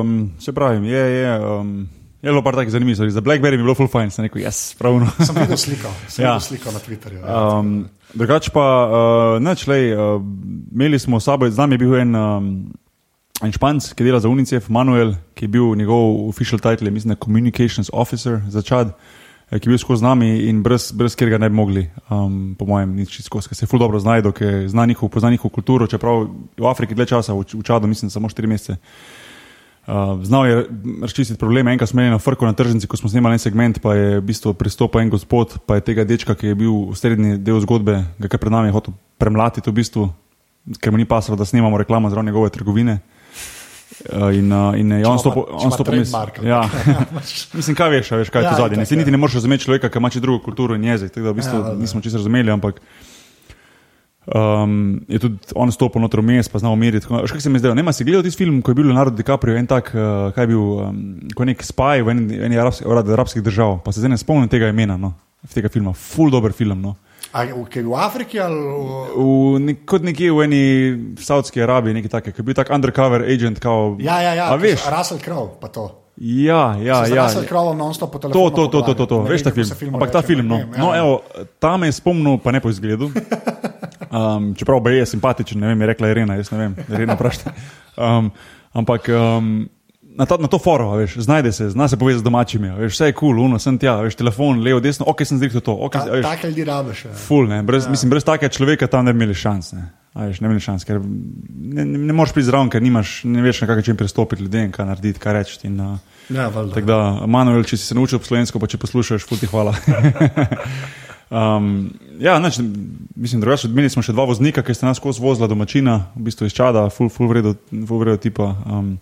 um, se pravi, je, je, um, je bilo par takih zanimivih stvari. Za Blackberry mi je bilo full fine, sem rekel, jaz, pravno. Sem videl sliko, sem Ja. videl sliko na Twitterju. Ja. Um, drugače pa, uh, neč, lej, uh, imeli smo s sabo, z nami je bil en, um, en španc, ki dela za UNICEF, Manuel, ki je bil njegov official title, mislim, da Communications Officer za Čad, eh, ki je bil skozi z nami in brez, brez katerega ne bi mogli, um, po mojem, nič skozi, ker se ful dobro znajdo, ker zna njihov, pozna njihovo kulturo, čeprav v Afriki dlje časa, v, v Čadu, mislim, samo 4 mesece. Uh, znal je razčistiti probleme. Enkrat smo imeli na Frku na tržnici, ko smo snimali en segment, pa je v bistvu pristopil en gospod, pa je tega dečka, ki je bil v srednji del zgodbe, ga kar pred nami je hotel premlatiti, v bistvu, ker mu ni pasalo, da snimamo reklamo zraven njegove trgovine. Uh, in, uh, in je on stopil, on stopil mis- ja. Mislim, kaj veš, a veš, kaj je Ja, to zadnje. itak, Si niti ja. ne moreš razumeti človeka, ki ima drugo kulturo in jezik. Tako da v bistvu Ja, valjda. nismo čisto razumeli, ampak Um, je tudi on stopil noter vmes, pa znal umiriti. Še kaj se mi zdelo? Ne, si gledal tisti film, ko je bil Leonardo DiCaprio, en tak, uh, kaj je bil, um, ko je nek spaj v eni, eni arabski, arabskih držav, pa se zdaj ne spomnim tega imena, no, tega filma, full dober film. No. A v, Afriki ali v... V, nek, kot nekje v eni Saudski Arabiji, nekaj takega, ki je bil tak undercover agent. Kao, Ja, ja, ja, veš? Russell Crowe, pa to. Ja, ja, ja. Russell Croweom non-stop po To, telefonu. to, to, to, to, to. Ne veš ta film. Ampak ta film, no, ne vem, no ja. evo, ta me je spomnil, pa ne po izgledu. Um, čeprav pa je simpatičen, ne vem, je rekla Irena, jaz ne vem, Irena vprašaj. Um, ampak um, na, ta, na to foro, a veš, znajde se, zna se povezati z domačimi, veš, vse je kul, cool, uno, sem tja, veš, telefon, levo, desno, ok, sem zrihtel to, ok, Ta, veš, take ljudi rabiš. ja. ful, ne, brez, mislim, brez takega človeka tam ne bi imeli šans, ne. Veš, ne šans, ker ne, ne, ne moreš priti zraven, ker nimaš, ne veš, na kakšen način pristopiti ljudem, kaj narediti, kaj reči. In, uh, Ja. Tako da, Manuel, če si se naučil slovensko, pa če poslušaš, futi hvala. um, ja, nač, mislim, drugače, imeli smo še dva voznika, ki sta nas skozi vozila domačina, v bistvu iz Čada, full, full vredo, full vredo tipa. Um,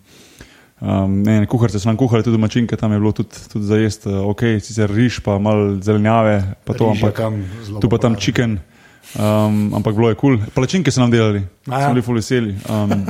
um, ne, ne, kuharice so nam kuhali, tudi domačinke, tam je bilo tudi, tudi za jesti, uh, ok, sicer riž, pa malo zelenjave, pa to, Riž je ampak tu pa tam chicken, um, ampak bilo je kul. Cool. Palačinke so nam delali, ja. smo bili full veseli. Um,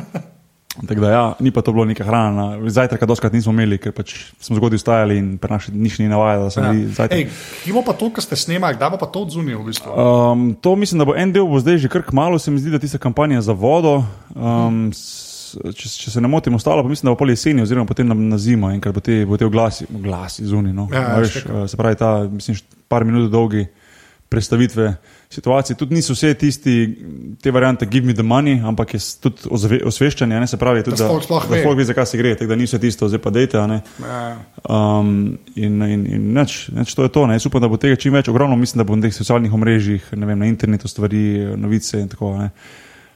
Tako da, ja, ni pa to bilo neka hrana. Zajtrka doskrat nismo imeli, ker pač smo zgodaj vstajali in pri nas nič ni navajalo, da smo Ja. bili zajtrk. Ej, Kje bo pa to, kar ste snemali, kdaj bo pa to odzunil v bistvu? Um, to mislim, da bo en del bo zdaj že kar malo, se mi zdi, da tista kampanja za vodo. Um, s, če, če se ne motim, ostalo pa mislim, da bo pol jeseni, oziroma potem na, na zimo, enkrat bo te, bo te oglasi, oglasi zunaj. No. Ja, A veš, uh, se pravi, ta, mislim, par minut dolgi predstavitve situacije. Tudi niso vse tisti, te variante, give me the money, ampak je tudi ozve, osveščanje, ne se pravi, tudi, Da ve. da folk ve, zakaj se gre, tako da ni vse tisto, zdaj pa dejte. Ja. Um, in in, in neč, neč to je to. Ne. Jaz upam, da bo tega čim več. Ogromno mislim, da bo na teh socialnih omrežjih, vem, na internetu stvari, novice in tako. Ne.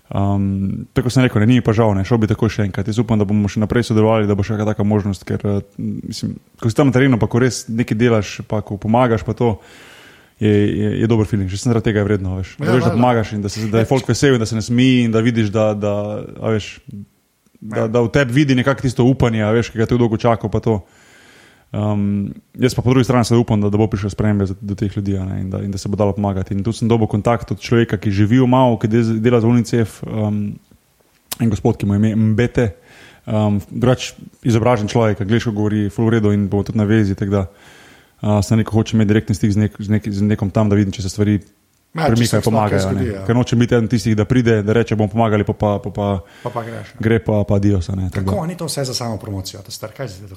Um, tako sem rekel, ne, ni pa žal, ne, šel bi tako še enkrat. Jaz upam, da bomo še naprej sodelovali, da bo še kakšna taka možnost, ker uh, mislim, ko si tam na terenu, pa ko res nekaj delaš, pa ko pomagaš, pa to je, je, je dober feeling. Že zaradi tega je vredno, veš, Ja, veš, da pomagaš in da, se, da je folk vesel in da se ne smeji in da vidiš, da, da, a veš, da, da v tebi vidi nekako tisto upanje, a veš, ki ga tako dolgo to. Um, jaz pa po drugi strani upam, da, da bo prišel spremembe za- do teh ljudi ne, in, da, in da se bo dalo pomagati. In tu sem dobil kontakt od človeka, ki živi v Mao, ki de- dela za UNICEF, um, en gospod, ki mu je ime Mbete, um, drugač izobražen človek, angliško govori, full redo in bo tudi na vezi. tako Da, uh, sem rekel, hoče imeti direktni stik z, nek, z, nek, z nekom tam, da vidim, če se stvari Ja, premikajo, pomagajo. zgodi, ja. Ker nočem biti eden tistih, da pride, da reče, bomo pomagali, pa, pa, pa, pa Pa pa greš. ne. gre pa, pa Dios. a ne, tako da. Kako ni to vse za samo promocijo, ta star, kaj zdaj?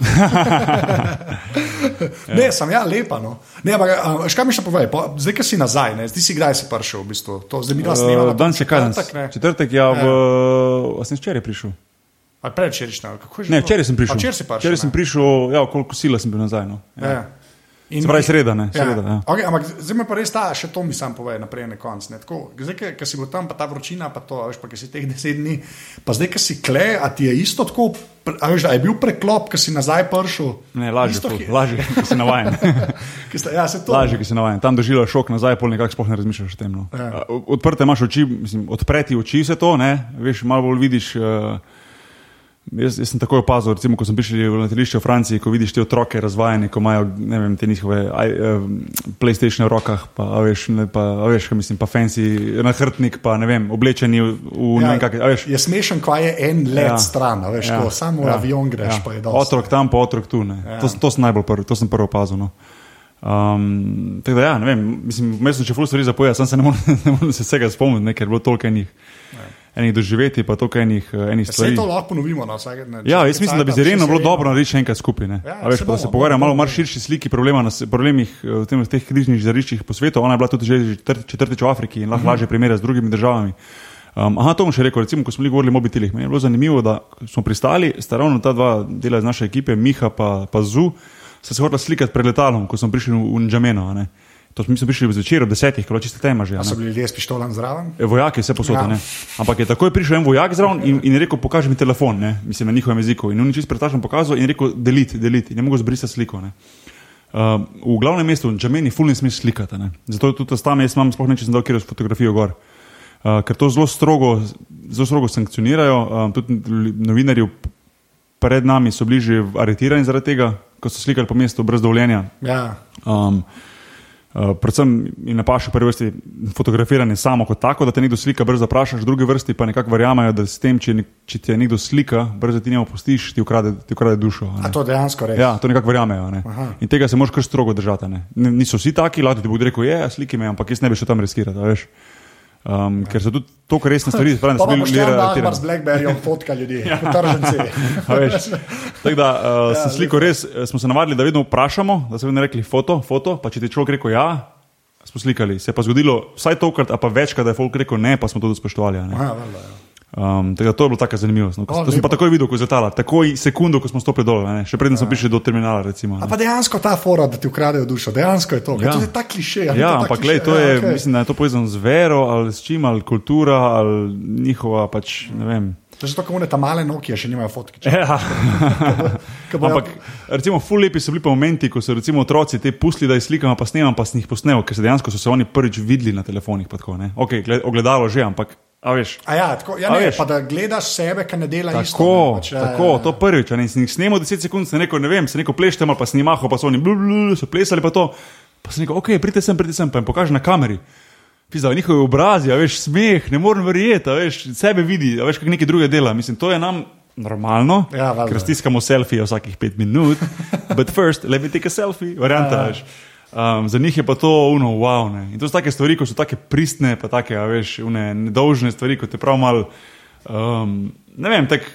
ne, sem ja, lepa. No. Ne, ampak, a, veš, kaj mi še povej, po, zdaj, ki si nazaj, ne, zdaj si kdaj si prišel, v bistvu. to, zdaj mi dva snemamo. Uh, danes je kaj ne? Četrtek, ja, v, a sem včeraj prišel. Ali kako je že? Ne, včeraj sem prišel. Včeraj prišel. Včeraj sem prišel, ja, koliko sila sem bil nazaj. No. Ja. In- pravi, sreda, ne? Sreda, ja. Okay, ampak zdaj me pa res ta, še to mi sam pove naprej na konc. ne. Tako, Zdaj, ki si bil tam, pa ta vročina, pa to, veš, pa ki si teh deset dni, pa zdaj, ki si kle, a ti je isto tako, a veš, a je bil preklop, ki si nazaj prišel. Ne, lažje, Isto hi- lažje, ki si navajen. sta- Ja, to. Lažje, ki si navajen. Tam doživljaš šok nazaj, pol nekako sploh ne razmišljaš o tem. No. Ja. Ja. Odprte imaš oči, mislim, odpreti oči se to, ne? veš, malo bolj vidiš. Uh, Jaz, jaz sem takoj opazil, recimo, ko sem prišel v letališče v Franciji, ko vidiš te otroke razvajene, ko imajo ne vem, te njihove aj, eh, PlayStation v rokah, pa a veš, ne, pa, a veš, kaj mislim, pa fancy nahrbtnik, pa ne vem, oblečeni v, v ja, ne veš. je smešen, ko je en let Ja. ja. stran, a veš, ja. ko samo ja. avion greš, ja. pa je dobro. Otrok tam, pa otrok tu. Ja. To, to sem najbolj prvi, to sem prvo opazil. No. Um, tako da, ja, ne vem, mislim, vmes sem še ful stvari zapovedal, sam se ne morem, ne morem se vsega spomniti, ne, ker je bilo toliko enih, enih doživeti, pa toliko enih, eh, enih Vse stvari. to lahko ponovimo na vsake dne. Ja, jaz mislim, da bi zelo bilo dobro narediti še enkrat skupaj. ne. Ja, veš, pa da se bomo, pogovarjamo bomo, malo o bomo. širši sliki problema, na, problemih eh, v, tem, v teh križnih žariščih po svetu. Ona je bila tudi že četrt- četrtič v Afriki in lahko Mhm. lažje primerja z drugimi državami. Um, aha, to bom še rekel, recimo, ko smo govorili o mobitelih. Meni je bilo zanimivo, da smo pristali, sta ravno ta dva dela iz naše ekipe, Miha pa, pa Zu, sta se hotela slikati pred letalom, ko smo prišli v, v ne. To smo prišli zvečer ob desetih, ko je čista tema že. so bili ljudje s pištolami zraven? E, Vojaki vse posod, Ja. ampak je takoj prišel en vojak zraven in, in rekel: Pokaži mi telefon, ne? mislim na njihovem jeziku. In on je čist pretažen pokazal in rekel: Deliti, deliti. In ne mogo zbrisati sliko. Ne? Uh, v glavnem mestu, v Džameni, ful ne smeš slikati. Ne? Zato tudi tam jaz imam, sploh ne če sem dal kjer fotografijo gor. Uh, ker to zelo strogo, zelo strogo sankcionirajo. Uh, tudi novinarji pred nami so bili že aretirani zaradi tega, ko so slikali po mestu brez dovoljenja. Ja. Um, uh, predvsem in na paši prvi vrsti fotografiranje samo kot tako, da te nekdo slika, brzo vprašaš, v drugi vrsti pa nekako verjamejo, da s tem, če, nek- če te nekdo slika, brzo ti njemu pustiš, ti ukrade, ti ukrade dušo. a to dejansko res? Ja, to nekako verjamejo. a Ne? In tega se moraš kar strogo držati. Ne? Niso vsi taki, lahko ti bodo rekel, je, sliki me, ampak jaz ne bi šel tam riskirati. Um, ker so tudi to, kar resne stvari, da Pa so bomo bili še en dan aretirani. z Blackberryjem fotka ljudi, ja. veš, Tako da uh, ja, sem sliko res, eh, smo se navadili, da vedno vprašamo, da so vedno rekli foto, foto, pa če ti človek rekel ja, smo slikali. Se je pa zgodilo vsaj tokrat, a pa večkrat, da je folk rekel ne, pa smo to tudi spoštovali. a ne. Aha, valjda, ja. Um, tako da to je bilo taka zanimivost. No. O, To sem pa takoj videl, ko je letala, takoj sekundo, ko smo stopili dol, ne. še preden smo prišli do terminala. Recimo, a A ne. pa dejansko ta fora, da ti ukradejo dušo, dejansko je to. Ja. Ja. To je ta kliše. Ja, ampak kliše? lej, to Ja, je, okej. mislim, da je to povezano z vero ali s čim, ali kultura, ali njihova pač, ne vem. To je ker one ta male Nokia še nimajo fotke. Ja. Bojo- Ampak, recimo, ful lepi so bili pa momenti, ko so recimo otroci te pustili, da jih slikam, pa snemam, pa sem jih posnel, ker se dejansko so se oni prvič videli na telefonih. Tako, ne. okay, gled, ogledalo že, ampak, a veš. A ja, tako, ja, ne, pa da gledaš sebe, ki ne dela isto. Tako, ne, pač, ja, tako, ja, ja. to prvič, ne, sem jih snemal 10 sekund, sem rekel, ne vem, se neko pleštem ali pa snimaho, pa so oni blu, blu, so plesali pa to. Pa sem rekel, ok, pridite sem, pridite sem, pa jim pokaži na kameri. Pizda, njihovi obrazi, a veš, smeh, ne morem verjeti, a veš, sebe vidi, a veš, kako neki druge dela. Mislim, to je nam normalno, Ja, valjda. ker stiskamo selfije vsakih pet minut, but first, let me take a selfie, varianta, Ja. veš. Um, za njih je pa to uno, wow. Ne. In to so take stvari, ko so take pristne, pa take, a veš, une nedolžne stvari, ko te prav mal, um, ne vem, tako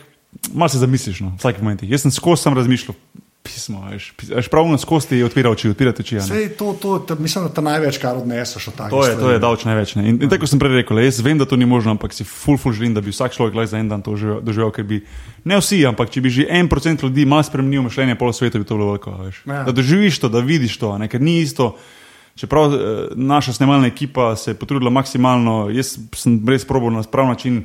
malo se zamisliš, no, v vsakih momentih. Jaz sem skozi sam razmišljal, pismo, veš, pis- veš pravno skozi ti odpira oči, odpira ti oči. Sej, to, to, to, mislim, da te največ kar odneseš od takih To je, stvari. to je davč največ. Ne? In, in tako sem prej rekel, jaz vem, da to ni možno, ampak si ful, ful želim, da bi vsak človek lahko za en dan to doživel, ker bi ne vsi, ampak če bi že en procent ljudi malo spremenil mišljenje pol sveta, bi to bilo veliko. Ja. Da doživiš to, da vidiš to, a ne? ker ni isto. Čeprav eh, naša snemalna ekipa se je potrudila maksimalno, jaz sem res probil na prav način,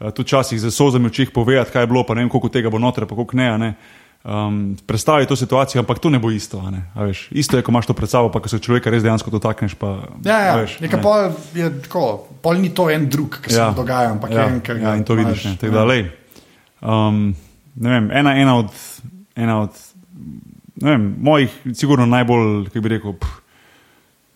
eh, tudi včasih z sozami v očeh povedati, kaj je bilo, pa ne vem, koliko tega bo noter, pa koliko ne. ne. Um, predstaviti to situacijo, ampak to ne bo isto. Ne? A Veš, isto je, ko imaš to pred sabo, pa ko se človeka res dejansko dotakneš. Pa, Ja, ja. a veš, Nekaj ne. pol je tako, pol ni to en drug, ki se Ja. ja. dogaja, ampak ja, en, ki ga ja, in to imaš. vidiš. Ne, tako da, lej, um, ne vem, ena, ena, od, ena od vem, mojih, sigurno najbolj, kako bi rekel, pff,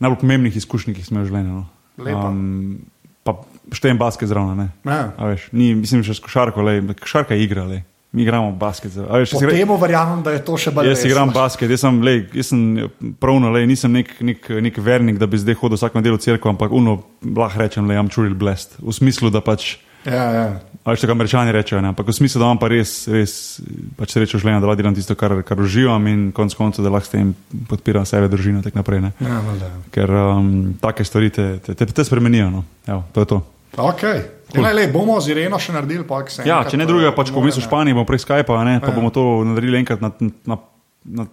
najbolj pomembnih izkušenj, ki sem jih v življenju. No. Lepo. Um, pa štejem basket zraven. Ja. Ni, mislim, še s košarko, lej, košarka je igra. Lej. Mi igramo basket. Veš, temu verjamem, da je to še bolj Jaz resno. igram basket, jaz sem, lej, jaz sem pravno, lej, nisem nek, nek, nek vernik, da bi zdaj hodil vsak nedeljo v cerkev, ampak uno, lahko rečem, da imam čuril blest. V smislu, da pač, Ja, ja. a veš, tako američani rečejo, ne, ampak v smislu, da imam pa res, res pač srečo življenja, da lahko delam tisto, kar, kar uživam in konec koncev, da lahko s tem podpiram sebe, družino in tako naprej. Ne. ja valjda. Ker um, take stvari te, te, te, te spremenijo. No. Evo, to je to. Okay. Cool. Le, bomo z Ireno še naredili, pa se Ja, če ne drugega, pač ko more, bom v ne. Španiji, bomo prek Skypa, ne, pa Ja. bomo to naredili enkrat na na-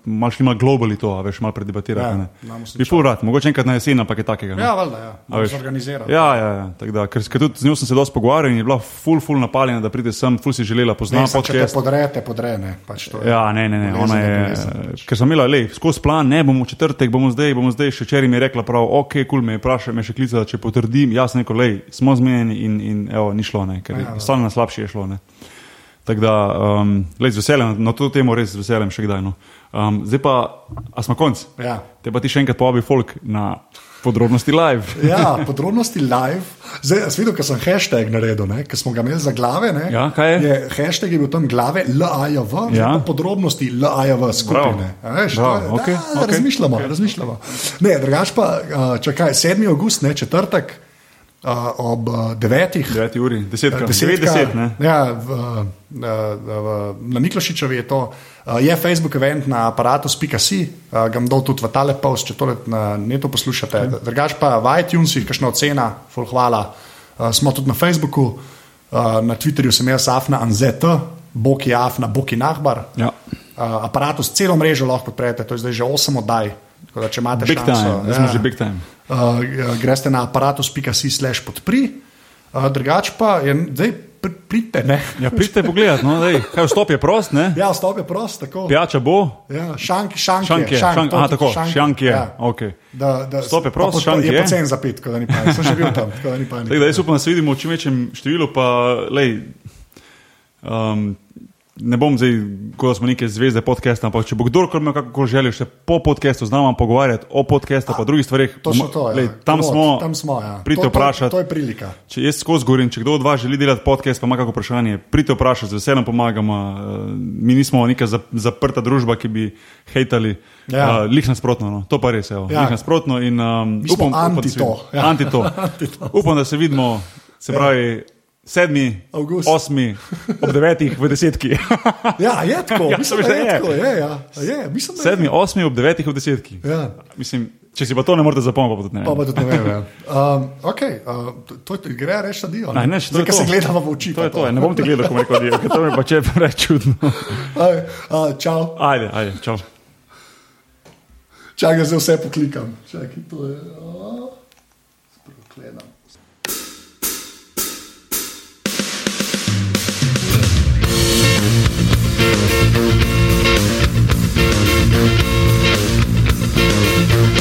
malo šli malo globali to, veš, malo predebatirati. Ja. Bi ful rad, mogoče enkrat na jesen, ampak je takega. ne. Ja, valjda, ja. Zorganizirati. Ja, ja, ja. tako Da, ker, ker tudi z njo sem se dosti pogovarjal in je bila ful, ful napaljena, da pride sem, ful si želela poznati Mislim, če te podrete, podrene. Pač. Ja, ne, ne, ne. Ona je bolezen, pač. ker sem imela, lej, skozi plan, ne bomo v četrtek, bomo zdaj, bomo zdaj, še včeraj mi je rekla, prav, ok, kul cool, me je vprašala, me še klicala, če potrdim, jaz sem rekel, lej, smo zmenjeni in, in evo, ni šlo, ne, ker Ja, ja. stalo na slabše je šlo, ne. Tako da, um, lej, z veseljem, na to temo res z veseljem še kdaj, no. Um, zdaj pa, a smo konc? Ja. Te pa ti še enkrat povabi folk na podrobnosti live. Ja, podrobnosti live. Zdaj, jaz videl, ker sem hashtag naredil, ker smo ga imeli za glave. Ne, Ja, kaj je? je? Hashtag je bil tam glave LAJV, Ja. podrobnosti LAJV skupine. A Veš, Bravo, je- okej, da, okej. Razmišljamo, razmišljamo. Ne, drugač pa, čakaj, 7. august, ne, četrtek uh, ob uh, 9. 9 uri, 10 krat, Desetka, 10, ne? Ja, v, v, v, na Miklošičevi je to. Uh, je Facebook event na aparatus.si, uh, ga bom dal tudi v tale post, če tole na netu poslušate. Okay. Drugač pa v iTunesih, kakšna ocena, full hvala. Uh, smo tudi na Facebooku, uh, na Twitterju sem jaz Afna Anzet, Boki Afna, Boki Nahbar. Ja. Uh, aparatus, celo mrežo lahko podprete, to je zdaj že 8 oddaj. Tako da, če imate Big šanso, time, zdaj smo že big time. Uh, greste na aparatus.si slash podpri, uh, drugač pa je, zdaj pri- pridite, ne. Ja, pridite pogledat, no, dej, kaj vstop je prost, ne? Ja, vstop je prost, tako. Pijača bo, Ja, šank, šank, šank je, šank, šank, aha, tako, šank, šank je, ja. ok. Da, da, Vstop je prost, šank je. je. pocen za pit, tako da ni panik. Sem že bil tam, tako da ni panik. Tako da jaz upam, da se vidimo v čim večjem številu, pa lej, um, ne bom zdaj, da smo neke zvezde podcasta, ampak če bo kdorkoli imel kakokoli željo še po podcastu z nami pogovarjati o podcastu, pa drugih stvareh, Točno to, ja. lej, tam, Povod, smo, tam smo, ja. pridite To- to- vprašati. To je prilika. Če jaz skozi govorim, če kdo od vas želi delati podcast, pa ima kako vprašanje, pridite vprašati, z veseljem pomagamo. Uh, Mi nismo neka zap- zaprta družba, ki bi hejtali. Ja. Ja. Uh, lih nasprotno, no. to pa res je. Ja. Ja. Lih nasprotno in um, upam, upam, da anti se to, vidimo. ja. Anti to. upam, da se vidimo, se pravi, sedmi, Avgust. osmi, ob devetih v desetki. Ja, je tako, Ja, mislim, da je je. tako, je, ja. je, mislim, da je. sedmi, osmi, ob devetih v desetki. Ja. Mislim, če si pa to ne morete zapomniti, pa tudi ne. Pa pa tudi ne vem. Ja. Um, okay, uh, to, to gre reči, da dio. Ne, to Zdaj, je to. se gledamo v oči. To je to, ja. ne bom te gledal, ko rekel, da je to mi pa če preveč čudno. Aj, uh, čau. Ajde, ajde, čau. Čakaj, da zdaj vse poklikam. Čakaj, to je. Uh, Sprokledam. Thank you.